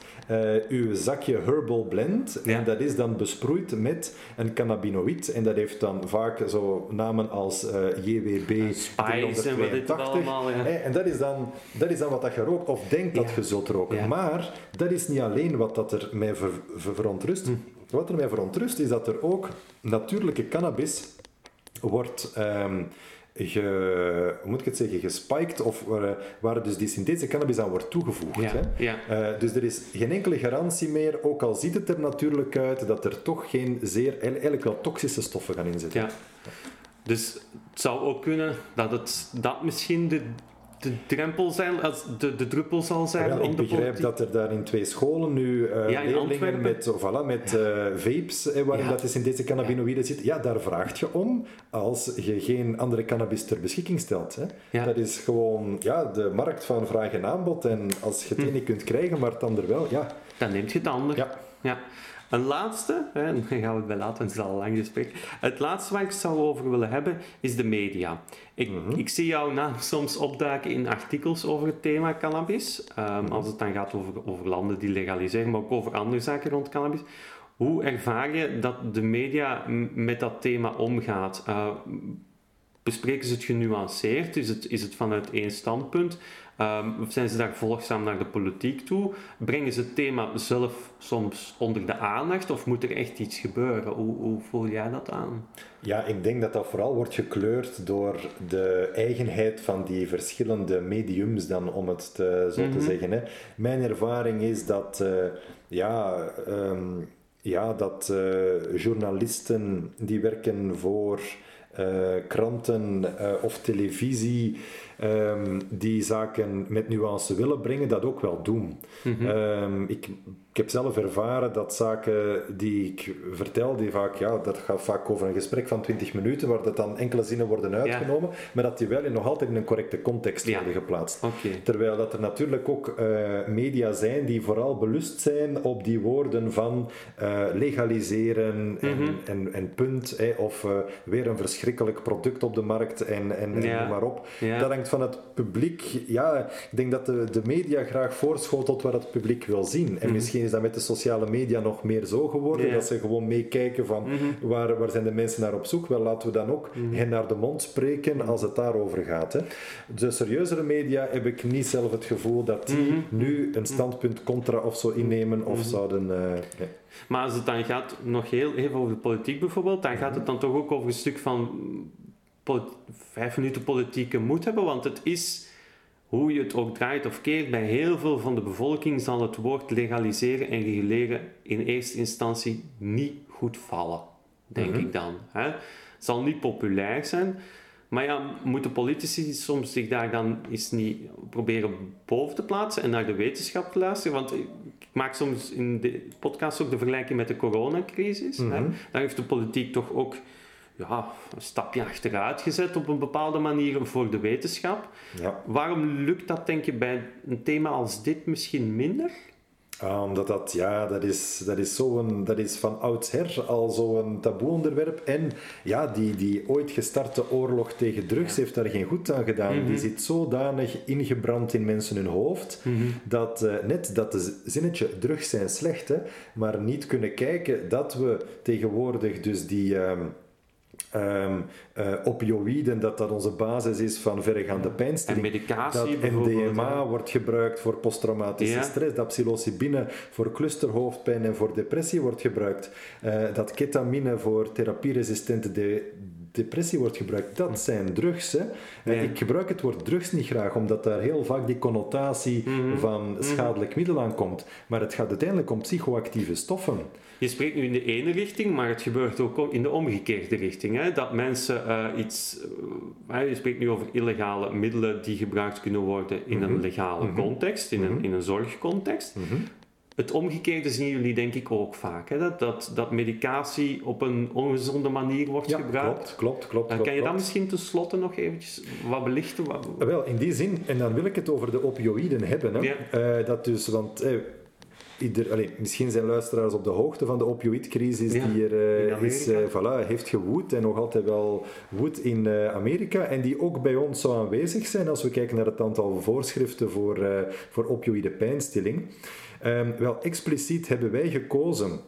uw zakje Herbal Blend. Ja. En dat is dan besproeid met een cannabinoïd. En dat heeft dan vaak zo namen als JWB Spice en wat dit 382. allemaal. Ja. Hè, en dat is, dan, dat is dan wat dat je rookt, of denkt dat je zult roken. Maar dat is niet alleen wat dat er mij ver, ver- verontrust. Hm. Wat er mij verontrust is dat er ook natuurlijke cannabis wordt... ge, hoe moet ik het zeggen, gespiked, of waar, waar dus die synthetische cannabis aan wordt toegevoegd. Ja, Hè? ja. Eh, dus er is geen enkele garantie meer, ook al ziet het er natuurlijk uit, dat er toch geen zeer, eigenlijk wel toxische stoffen gaan inzitten. Ja. Dus het zou ook kunnen dat het dat misschien de, de drempel zijn, als de, de druppel zal zijn ik begrijp dat er daar in twee scholen nu Ja, in leerlingen met, oh, voilà, met eh, vapes, eh, waarin Ja. dat is in deze cannabinoïden zit. Ja, daar vraagt je om als je geen andere cannabis ter beschikking stelt. Hè. Ja. Dat is gewoon ja, de markt van vraag en aanbod. En als je het ene kunt krijgen, maar het ander wel, ja. Dan neemt je het ander. ja. Een laatste, hè, en dan gaan we het bij laten, want het is al een lang gesprek. Het laatste waar ik het zou over willen hebben, is de media. Ik, Mhm. ik zie jouw naam soms opduiken in artikels over het thema cannabis. Ehm, Mhm. Als het dan gaat over, over landen die legaliseren, maar ook over andere zaken rond cannabis. Hoe ervaar je dat de media met dat thema omgaat? Eh, bespreken ze het genuanceerd? Is het, is het vanuit één standpunt? Ehm, zijn ze daar volgzaam naar de politiek toe? Brengen ze het thema zelf soms onder de aandacht of moet er echt iets gebeuren? Hoe, hoe voel jij dat aan? Ja, ik denk dat dat vooral wordt gekleurd door de eigenheid van die verschillende mediums, dan, om het te, zo Mhm. te zeggen. Hè. Mijn ervaring is dat, eh, ja, ehm, ja, dat eh, journalisten die werken voor eh, kranten of televisie, ehm, die zaken met nuance willen brengen, dat ook wel doen. Mhm. Ehm, ik, ik heb zelf ervaren dat zaken die ik vertel, die vaak, ja, dat gaat vaak over een gesprek van 20 minuten, waar dat dan enkele zinnen worden uitgenomen, maar dat die wel in nog altijd in een correcte context Ja. worden geplaatst. Terwijl dat er natuurlijk ook eh, media zijn die vooral belust zijn op die woorden van eh, legaliseren en, Mhm. en, en punt, of eh, weer een verschrikkelijk product op de markt en, en, en Ja. noem maar op. Dat hangt van het publiek. Ja, ik denk dat de, de media graag voorschotelt wat het publiek wil zien. En misschien is dat met de sociale media nog meer zo geworden, Mhm. Dat ze gewoon meekijken van Mhm. waar, waar zijn de mensen naar op zoek. Wel, laten we dan ook hen naar de mond spreken als het daarover gaat. Hè. De serieuzere media heb ik niet zelf het gevoel dat die Mhm. nu een standpunt contra of zo innemen of zouden... eh, nee. Maar als het dan gaat, nog heel even over de politiek bijvoorbeeld, dan gaat het dan toch ook over een stuk van vijf minuten politieke moed hebben, want het is, hoe je het ook draait of keert, bij heel veel van de bevolking zal het woord legaliseren en reguleren in eerste instantie niet goed vallen, denk Mhm. ik dan. Hè? Het zal niet populair zijn, maar ja, moeten politici soms zich daar dan eens niet proberen boven te plaatsen en naar de wetenschap te luisteren? Want ik maak soms in de podcast ook de vergelijking met de coronacrisis. hè. Mhm. Daar heeft de politiek toch ook ja, een stapje achteruit gezet op een bepaalde manier voor de wetenschap. Ja. Waarom lukt dat, denk je, bij een thema als dit misschien minder? Ah, omdat dat, ja, dat is, dat is, zo'n, dat is van oudsher al zo'n taboe-onderwerp. En ja, die, die ooit gestarte oorlog tegen drugs heeft daar geen goed aan gedaan. Die zit zodanig ingebrand in mensen hun hoofd, dat uh, net dat de zinnetje drugs zijn slecht, hè, maar niet kunnen kijken dat we tegenwoordig dus die... Uh, Um, uh, opioïden, dat dat onze basis is van verregaande pijnstilling. En medicatie Dat MDMA wordt gebruikt voor posttraumatische ja. stress, dat psilocybine voor clusterhoofdpijn en voor depressie wordt gebruikt, uh, dat ketamine voor therapieresistente de depressie wordt gebruikt. Dat zijn drugs. Hè. Ja. Ik gebruik het woord drugs niet graag, omdat daar heel vaak die connotatie mm -hmm. van schadelijk middel aan komt. Maar het gaat uiteindelijk om psychoactieve stoffen. Je spreekt nu in de ene richting, maar het gebeurt ook in de omgekeerde richting. Hè? Dat mensen uh, iets. Uh, je spreekt nu over illegale middelen die gebruikt kunnen worden in mm -hmm. een legale mm -hmm. context, in, mm -hmm. een, in een zorgcontext. Het omgekeerde zien jullie denk ik ook vaak. Hè? Dat, dat, dat medicatie op een ongezonde manier wordt ja, gebruikt. Klopt, klopt, klopt. Uh, kan je dat misschien tenslotte nog eventjes wat belichten? Wat... Wel, in die zin, en dan wil ik het over de opioïden hebben. Hè? Ja. Uh, dat dus, want ieder, misschien zijn luisteraars op de hoogte van de opioïdcrisis Ja, die er in is, voilà, heeft gewoed en nog altijd wel woedt in Amerika en die ook bij ons zou aanwezig zijn als we kijken naar het aantal voorschriften voor, voor opioïde pijnstilling. Um, wel, expliciet hebben wij gekozen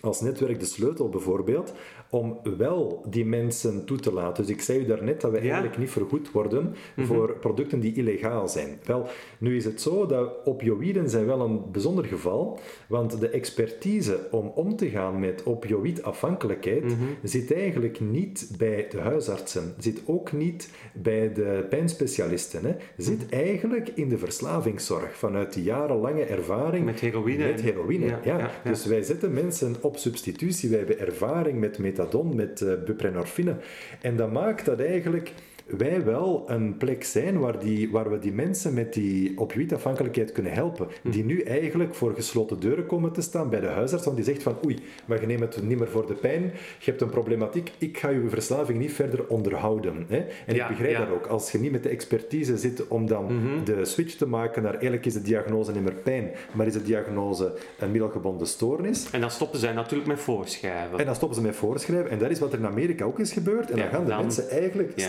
als netwerk de sleutel bijvoorbeeld, om wel die mensen toe te laten. Dus ik zei u daarnet dat we Ja. eigenlijk niet vergoed worden voor producten die illegaal zijn. Wel, nu is het zo dat opioïden zijn wel een bijzonder geval, want de expertise om om te gaan met opioïdafhankelijkheid zit eigenlijk niet bij de huisartsen, zit ook niet bij de pijnspecialisten, hè. zit eigenlijk in de verslavingszorg vanuit die jarenlange ervaring Met heroïne. Met heroïne, ja. Dus wij zetten mensen op substitutie. Wij hebben ervaring met methadon, met uh, buprenorfine. En dat maakt dat eigenlijk wij wel een plek zijn waar, die, waar we die mensen met die opioïdafhankelijkheid kunnen helpen. Die nu eigenlijk voor gesloten deuren komen te staan bij de huisarts, want die zegt van oei, maar je neemt het niet meer voor de pijn, je hebt een problematiek, ik ga je verslaving niet verder onderhouden. Hè? En Ja, ik begrijp ja. dat ook. Als je niet met de expertise zit om dan de switch te maken naar eigenlijk is de diagnose niet meer pijn, maar is de diagnose een middelgebonden stoornis, En dan stoppen zij natuurlijk met voorschrijven. en dan stoppen ze met voorschrijven. En dat is wat er in Amerika ook is gebeurd. En Ja, dan gaan de dan- mensen eigenlijk ja.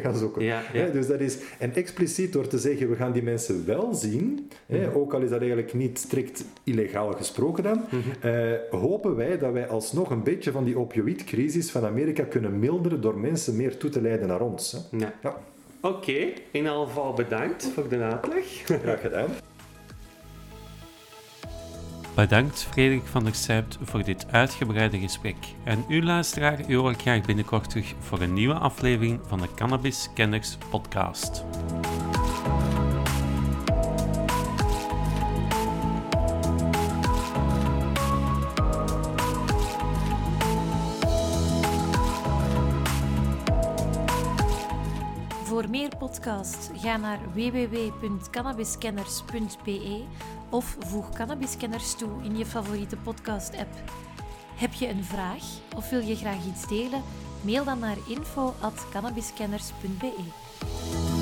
Gaan zoeken. Ja, dus dat is, en expliciet door te zeggen, we gaan die mensen wel zien, Mhm. ook al is dat eigenlijk niet strikt illegaal gesproken dan, Mhm. eh, hopen wij dat wij alsnog een beetje van die opioïdcrisis van Amerika kunnen milderen door mensen meer toe te leiden naar ons. Hè. Ja. Ja, Oké, in elk geval bedankt voor de uitleg. graag gedaan. Bedankt Frederik van der Sijpt voor dit uitgebreide gesprek. En u luisteraar, u graag binnenkort terug voor een nieuwe aflevering van de Cannabis Kenners podcast. Voor meer podcasts ga naar www.cannabiskenners.be of voeg Cannabiskenners toe in je favoriete podcast-app. Heb je een vraag of wil je graag iets delen? Mail dan naar info.cannabiskenners.be.